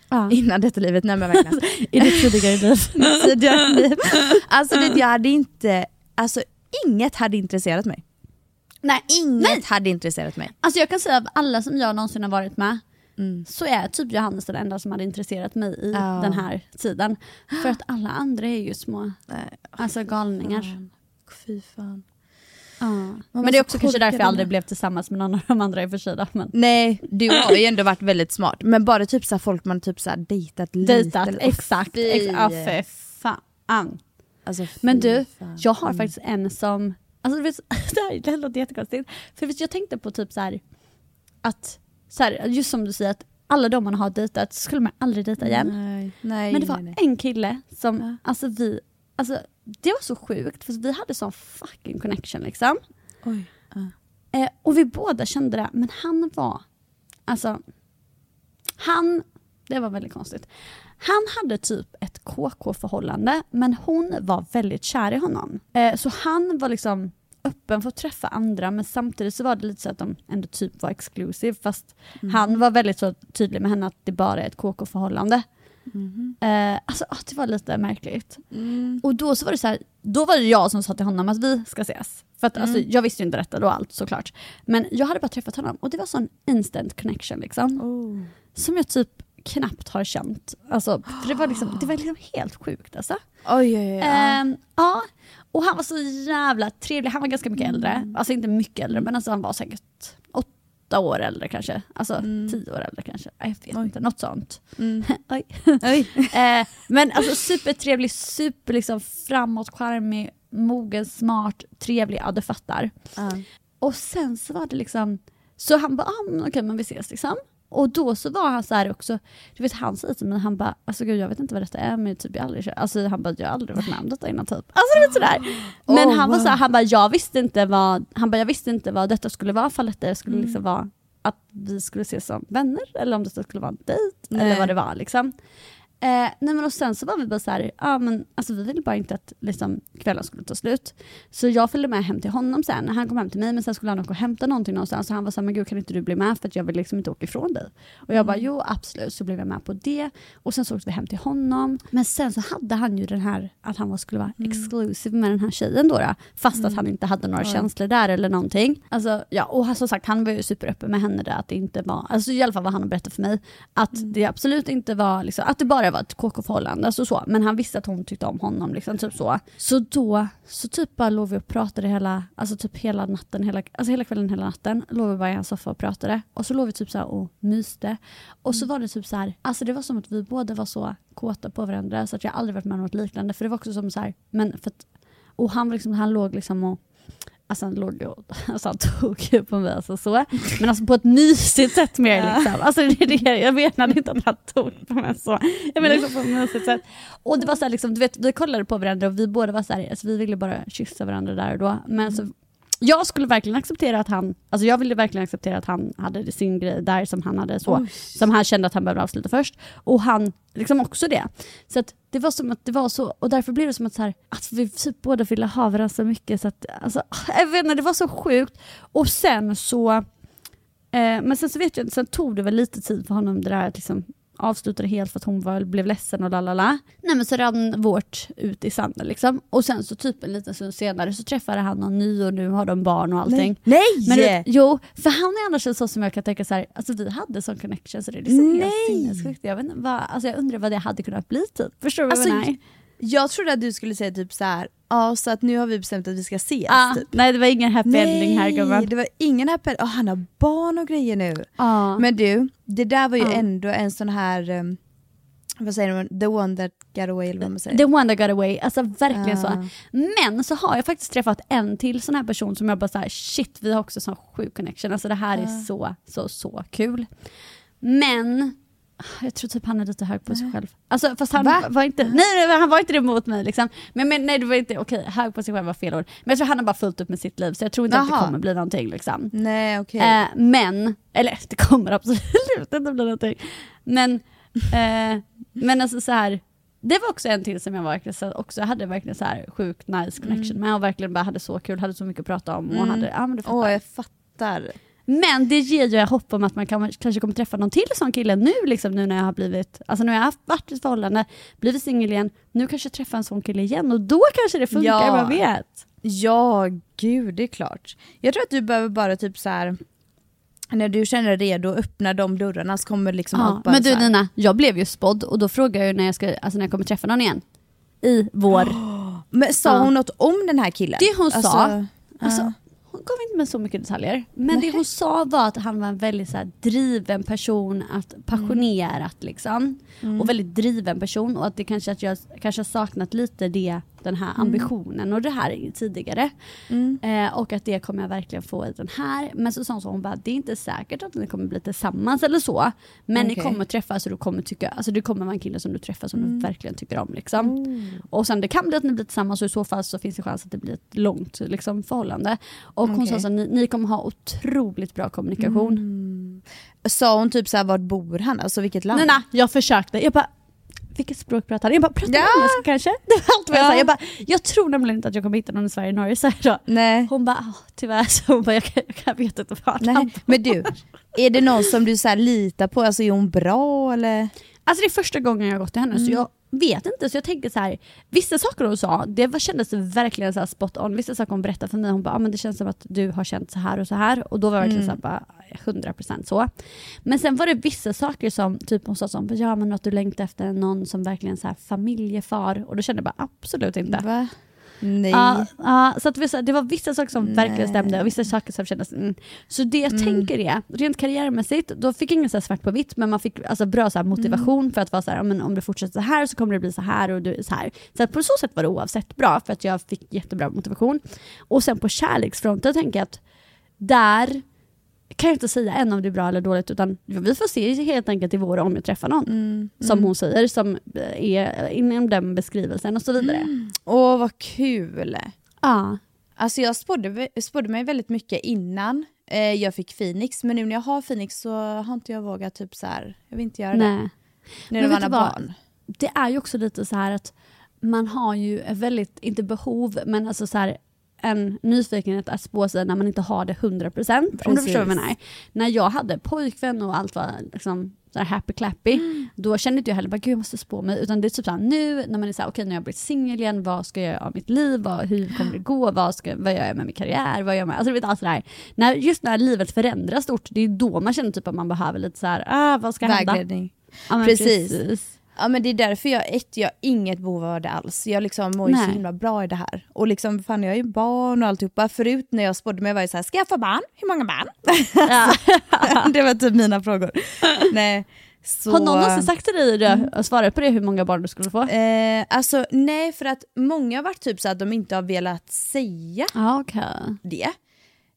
ja. innan detta livet, nej men verkligen, I ditt tidigare liv. tidigare liv. Alltså det, jag hade inte, alltså inget hade intresserat mig. Nej, Inget hade intresserat mig. Alltså jag kan säga av alla som jag någonsin har varit med så är typ Johannes den enda som hade intresserat mig i Ja. den här tiden. För att alla andra är ju små alltså galningar. Fan. Fy fan. Man Men det är så också kanske därför jag aldrig blev tillsammans med någon av de andra i och för sig. Men Nej, du har ju ändå varit väldigt smart. Men bara typ så folk man typ så här dejtat lite. dejtat, eller- exakt. fy. ex- Ja, fy fan. Alltså, Men du, fan. jag har faktiskt en som, alltså vet, det här det här låter jättekonstigt. För vet, jag tänkte på typ så här att, så här, just som du säger att alla de man har dejtat skulle man aldrig dejta igen. Nej, nej, Men det var nej. en kille som, Ja. alltså vi, alltså det var så sjukt för vi hade sån fucking connection liksom. Oj. ja. Eh, och vi båda kände det, men han var, alltså, han, det var väldigt konstigt. Han hade typ ett KK-förhållande, men hon var väldigt kär i honom. Eh, så han var liksom öppen för att träffa andra, men samtidigt så var det lite så att de ändå typ var exclusive, fast han var väldigt så tydlig med henne att det bara är ett KK-förhållande. Eh, alltså ah, det var lite märkligt. Mm. Och då så var det så här, då var det jag som sa till honom att vi ska ses. För att alltså, jag visste ju inte detta då allt såklart. Men jag hade bara träffat honom och det var sån instant connection liksom. Oh. Som jag typ knappt har känt. Alltså, för det var liksom, det var liksom helt sjukt alltså. Oj, oj, oj. ja. Ehm, ja, och han var så jävla trevlig. Han var ganska mycket äldre. Alltså inte mycket äldre men alltså han var säkert åtta år äldre kanske. Alltså tio år äldre kanske. Jag vet inte, något sånt. Mm. Oj. Oj. Eh, men alltså supertrevlig, super liksom framåt, charmig, mogen, smart, trevlig, ja du fattar. Ja. Och sen så var det liksom, så han bara, ah, okej men vi ses liksom. Och då så var han så här också, du vet han säger till mig, han bara, alltså gud jag vet inte vad detta är men typ jag aldrig kört, alltså han bara jag har aldrig varit med om detta innan typ. Alltså du vet sådär. Men Oh, han var wow. så här, han bara jag visste inte vad, han bara jag visste inte vad detta skulle vara, fall detta skulle Mm. liksom vara att vi skulle ses som vänner eller om det skulle vara en dejt Nej. eller vad det var liksom. Eh, nej men och sen så var vi bara så här, ja men alltså vi ville bara inte att liksom, kvällen skulle ta slut. Så jag följde med hem till honom sen, han kom hem till mig men sen skulle han åka och hämta någonting någonstans. Så han var så här, men gud kan inte du bli med? För att jag vill liksom inte åka ifrån dig. Och jag bara, jo absolut, så blev jag med på det. Och sen så åkte vi hem till honom. Men sen så hade han ju den här, att han var, skulle vara exclusive med den här tjejen då, då. Fast att han inte hade några känslor där eller någonting. Alltså, ja, och som sagt han var ju superöppen med henne där att det inte var, alltså i alla fall vad han berättade för mig, att det absolut inte var, liksom, att det bara var ett KK-förhållande, alltså så. men han visste att hon tyckte om honom. Liksom, typ så. så då så typ bara låg vi och pratade hela, alltså typ hela natten, hela, alltså hela kvällen, hela natten. Låg vi bara i hans soffa och pratade. Och så låg vi typ så och myste. Och så var det typ så här, alltså det var som att vi båda var så kåta på varandra så att jag aldrig varit med om något liknande. För det var också som så här, men för att, och han, liksom, han låg liksom och Alltså han låg ju, alltså han tog ju på mig alltså så. Men alltså på ett mysigt sätt mer liksom. Alltså det det, jag menade inte att han tog på mig så. Jag menar liksom på ett mysigt sätt. Och det var så här liksom, du vet vi kollade på varandra och vi båda var så här, alltså vi ville bara kyssa varandra där och då. Men så, jag skulle verkligen acceptera att han, alltså jag ville verkligen acceptera att han hade sin grej där som han hade så. Som han kände att han behövde avsluta först. Och han liksom också det. Så att det var som att det var så, och därför blev det som att, så här, att vi typ båda ville ha varandra så mycket så att, alltså, jag vet inte, det var så sjukt. Och sen så, eh, men sen så vet jag inte, sen tog det väl lite tid för honom det där att liksom avslutade helt för att hon var, blev ledsen och lalala. Nej men så rann vårt ut i sanden liksom. Och sen så typ en liten stund senare så träffade han någon ny och nu har de barn och allting. Nej! Men du jo, för han är annars en sån som jag kan tänka så här, alltså vi hade sån connection så det är liksom helt Nej! sinnessjukt. Jag, vet inte, vad, alltså jag undrar vad det hade kunnat bli typ. Förstår du vad Alltså, jag menar? Jag trodde att du skulle säga typ så här. ja så att nu har vi bestämt att vi ska ses. Ah, typ. nej det var ingen happy ending här gumman. det var ingen happy oh, Han har barn och grejer nu. Ah. Men du, det där var ju Ja. ändå en sån här, um, vad säger man, the one that got away eller vad man säger. The one that got away, alltså verkligen Ah. så. Men så har jag faktiskt träffat en till sån här person som jag bara såhär, shit vi har också sån sjuk connection, alltså det här Ah. är så, så, så kul. Men jag tror typ han är lite hög på sig själv. Alltså fast han Va? var inte, nej, nej han var inte det mot mig liksom. Men, men nej det var inte, okej hög på sig själv var fel ord. Men jag tror han har bara fullt upp med sitt liv så jag tror inte att Jaha. det kommer bli någonting liksom. Nej okej. Eh, men, eller det kommer absolut inte bli någonting. Men, eh, men alltså så här. Det var också en till som jag verkligen så, också hade verkligen så här sjukt nice connection med och verkligen bara hade så kul, hade så mycket att prata om och Mm. hade, ja men du fattar. Åh jag fattar. Men det ger ju hopp om att man kan, kanske kommer träffa någon till sån kille nu liksom nu när jag har blivit, alltså nu har jag haft, varit i ett förhållande, blivit singel igen, nu kanske jag träffar en sån kille igen och då kanske det funkar, Ja. man vet. Ja, gud det är klart. Jag tror att du behöver bara typ så här. när du känner dig redo öppna de dörrarna så kommer liksom Ja, bara men du. Nina, jag blev ju spådd och då frågar jag när jag, ska, alltså när jag kommer träffa någon igen. I vår... Men sa Ja. hon något om den här killen? Det hon sa, Alltså, Alltså, gav inte mig så mycket detaljer. Men det hon sa var att han var en väldigt så här, driven person, att passionerat liksom. Och väldigt driven person och att det kanske att jag kanske har saknat lite det, den här ambitionen och det här tidigare. Eh, och att det kommer jag verkligen få i den här. Men så sa hon så hon bara, det är inte säkert att ni kommer bli tillsammans eller så. Men ni Okej. kommer träffas och du kommer tycka, alltså det kommer vara en kille som du träffar som Mm. du verkligen tycker om. Liksom. Och sen det kan bli att ni blir tillsammans och i så fall så finns det chans att det blir ett långt liksom, förhållande. Och hon sa så ni, ni kommer ha otroligt bra kommunikation. Mm. Sa hon typ såhär, vart bor han? Alltså vilket land? Nej, nej, jag försökte. Jag bara, vilket språk pratar han? Jag bara, pratar Ja. ja. engelska kanske? Det var allt vad jag Ja. sa. Jag bara, jag tror nämligen inte att jag kommer hitta någon i Sverige och Norge. Så här då. Nej. Hon bara, "Ah, tyvärr. Så hon bara, jag, jag vet inte han Nej. bor." Men du, är det någon som du så här litar på? Alltså är hon bra eller? Alltså det är första gången jag har gått till henne så jag vet inte. Så jag tänker så här, vissa saker hon sa, det var, kändes verkligen så spot on. Vissa saker hon berättade för mig, hon bara, ah, men det känns som att du har känt så här och så här. Och då var jag verkligen så här, bara, 100% så. Men sen var det vissa saker som, typ hon sa som, ja men att du längtar efter någon som verkligen så här familjefar. Och då kände jag bara, absolut inte. Va? Nej. Ja, ja, så att vi, så- det var vissa saker som verkligen Nej. stämde och vissa saker som kändes... Mm. Så det jag tänker är, rent karriärmässigt, då fick jag ingen så svart på vitt men man fick alltså, bra så här, motivation för att vara så här, men om du fortsätter så här så kommer det bli så här och du är så här. Så att på så sätt var det oavsett bra för att jag fick jättebra motivation. Och sen på kärleksfronten tänker jag att där kan jag inte säga än om det är bra eller dåligt utan vi får se helt enkelt i vår om jag träffar någon. Mm. Som hon säger, som är inom den beskrivelsen och så vidare. Åh vad kul. Ja. Alltså jag spådde, spådde mig väldigt mycket innan eh, jag fick Phoenix men nu när jag har Phoenix så har inte jag vågat typ så här. jag vill inte göra det. Nej. Men när du har vad? barn. det är ju också lite så här att man har ju ett väldigt, inte behov, men alltså så här en nyfikenhet att spå sig när man inte har det 100% om du Precis. förstår vad jag menar. När jag hade pojkvän och allt var liksom så här happy clappy, Mm. då kände inte jag heller bara gud jag måste spå mig, utan det är typ såhär nu när man är såhär okej nu har jag blivit singel igen, vad ska jag göra av mitt liv, vad, hur kommer det gå, vad, ska, vad gör jag med min karriär, vad gör jag med, alltså du vet allt sådär. När, just när livet förändras stort, det är då man känner typ att man behöver lite såhär, ah, vad ska hända? Vägledning. Ja, men Precis. Ja men det är därför jag, ett, jag har inget behov av det alls. Jag liksom mår ju så himla bra i det här. Och liksom, fan jag är ju barn och alltihopa. Förut när jag spådde mig var jag såhär, ska jag få barn? Hur många barn? Ja. det var typ mina frågor. Nej. Så, Har någon någonsin sagt till dig det, och svarat på det hur många barn du skulle få? Eh, alltså nej för att många har varit typ så att de inte har velat säga Ja okej. det.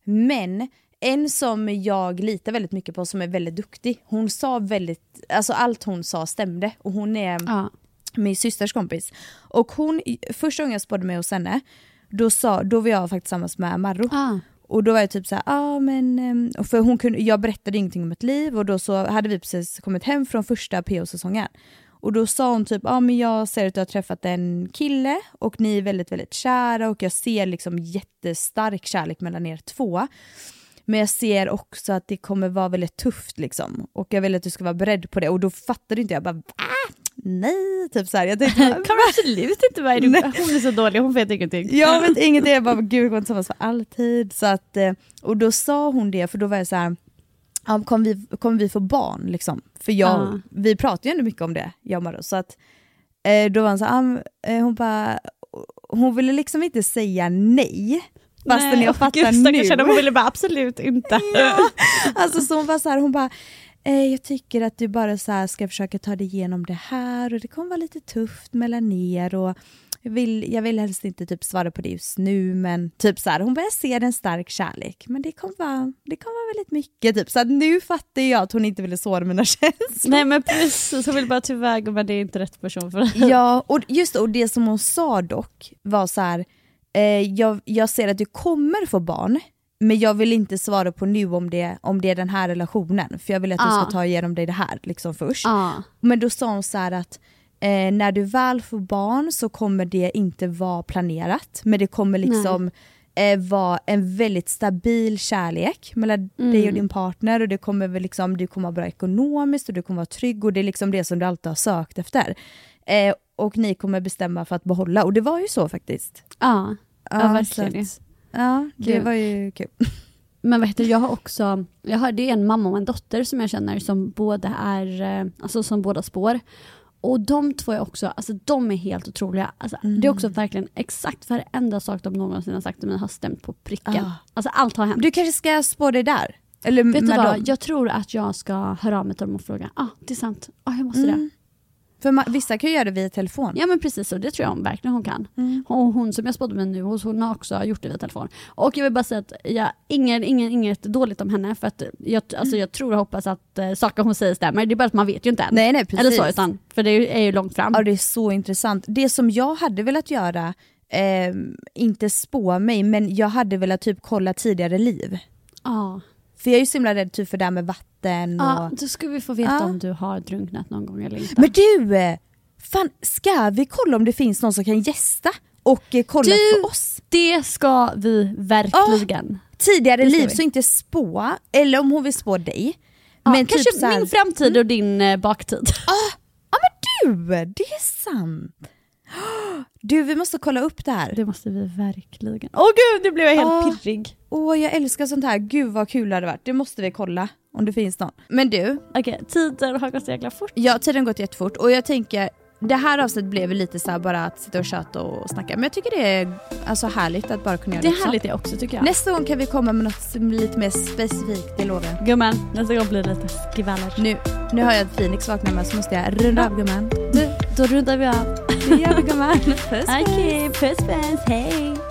Men en som jag litar väldigt mycket på som är väldigt duktig, hon sa väldigt, alltså allt hon sa stämde och hon är Ja. min systers kompis. Och hon, första gången jag spådde mig hos henne, då, sa, då var jag faktiskt tillsammans med Marro. Ah. Och då var jag typ såhär, ja ah, men, ehm, för hon kunde, jag berättade ingenting om mitt liv och då så hade vi precis kommit hem från första PO-säsongen. Och då sa hon typ, ja ah, men jag ser att du har träffat en kille och ni är väldigt väldigt kära och jag ser liksom jättestark kärlek mellan er två. Men jag ser också att det kommer vara väldigt tufft liksom. Och jag vill att du ska vara beredd på det. Och då fattade inte jag, bara ah, nej, typ såhär. Jag tänkte, Kan absolut inte vara Nej. Hon är så dålig, hon vet ingenting. jag vet ingenting, jag bara gud vi kommer tillsammans för alltid. Så att, eh, och då sa hon det, för då var jag så här. Ja, kommer, vi, kommer vi få barn liksom? För jag, Ja. vi pratar ju ändå mycket om det, jag och Maro, så att eh, då var hon så här, eh, hon bara, hon ville liksom inte säga nej. Fastän jag fattar Gud, nu. henne, hon ville bara absolut inte. Ja, alltså så hon var så här, hon bara eh, jag tycker att du bara så här ska försöka ta dig igenom det här och det kommer vara lite tufft mellan er och jag vill, jag vill helst inte typ svara på det just nu men typ så här, hon börjar se en stark kärlek men det kommer vara, det kommer vara väldigt mycket typ så att nu fattar jag att hon inte ville såra mina känslor. Nej men precis, hon vill bara tillväga men det är inte rätt person för det. Ja, och just och det som hon sa dock var så här, eh, jag, jag ser att du kommer få barn, men jag vill inte svara på nu om det, om det är den här relationen, för jag vill att du Ah. ska ta igenom dig det här liksom först. Ja. Men då sa hon så här att eh, när du väl får barn så kommer det inte vara planerat, men det kommer liksom eh, vara en väldigt stabil kärlek mellan dig och Mm. din partner och det kommer väl liksom, du kommer vara bra ekonomiskt och du kommer vara trygg och det är liksom det som du alltid har sökt efter. Eh, och ni kommer bestämma för att behålla och det var ju så faktiskt. Ja. Ja, så verkligen. att- Ja, det Kul. var ju kul. Men vet du, jag har också, jag har, det är en mamma och en dotter som jag känner som båda är, eh, alltså som båda spår. Och de två är också, alltså de är helt otroliga. Alltså, Det är också verkligen exakt varenda sak de någonsin har sagt till mig har stämt på pricken. Ah. Alltså allt har hänt. Du kanske ska spå dig där? Eller Vet du vad, dem? jag tror att jag ska höra av mig till dem och fråga, ja ah, det är sant, ja ah, jag måste det. För ma- vissa kan ju göra det via telefon. Ja men precis så, det tror jag verkligen hon kan. Mm. Och hon som jag spådde med nu, hon har också gjort det via telefon. Och jag vill bara säga att jag, ingen, ingen, inget dåligt om henne för att jag, alltså, jag tror och hoppas att uh, saker hon säger stämmer. Det är bara att man vet ju inte än. Nej, nej, precis. Eller så, utan, för det är ju långt fram. Ja det är så intressant. Det som jag hade velat göra, eh, inte spå mig, men jag hade velat typ kolla tidigare liv. Ja. För jag är ju så himla rädd typ för det här med vatten och... Ja, då ska vi få veta Ja. om du har drunknat någon gång eller inte. Men du! Fan, ska vi kolla om det finns någon som kan gästa och eh, kolla Du- för oss? det ska vi verkligen. Tidigare Det ska liv, vi. så inte spå, eller om hon vill spå dig. Ja, men kanske typ här, min framtid och din eh, baktid. Ja men du, det är sant! Du, vi måste kolla upp det här. Det måste vi verkligen. Åh gud, nu blev jag helt Ja. pirrig. Åh, jag älskar sånt här. Gud vad kul det hade varit. Det måste vi kolla om det finns någon. Men du, Okej, tiden har gått så jäkla fort. ja tiden har gått jättefort och jag tänker det här avsnittet blev lite så här bara att sitta och köta och snacka. Men jag tycker det är alltså härligt att bara kunna göra Det det är också. härligt det också tycker jag. Nästa gång kan vi komma med något som är lite mer specifikt, det lovar jag. Gumman, nästa gång blir det lite skvaller. Nu, nu har jag att Phoenix vaknar med så måste jag runda av gumman. Du, då rundar vi av. Det gör vi gumman. Puss puss. Okej, puss puss, hej!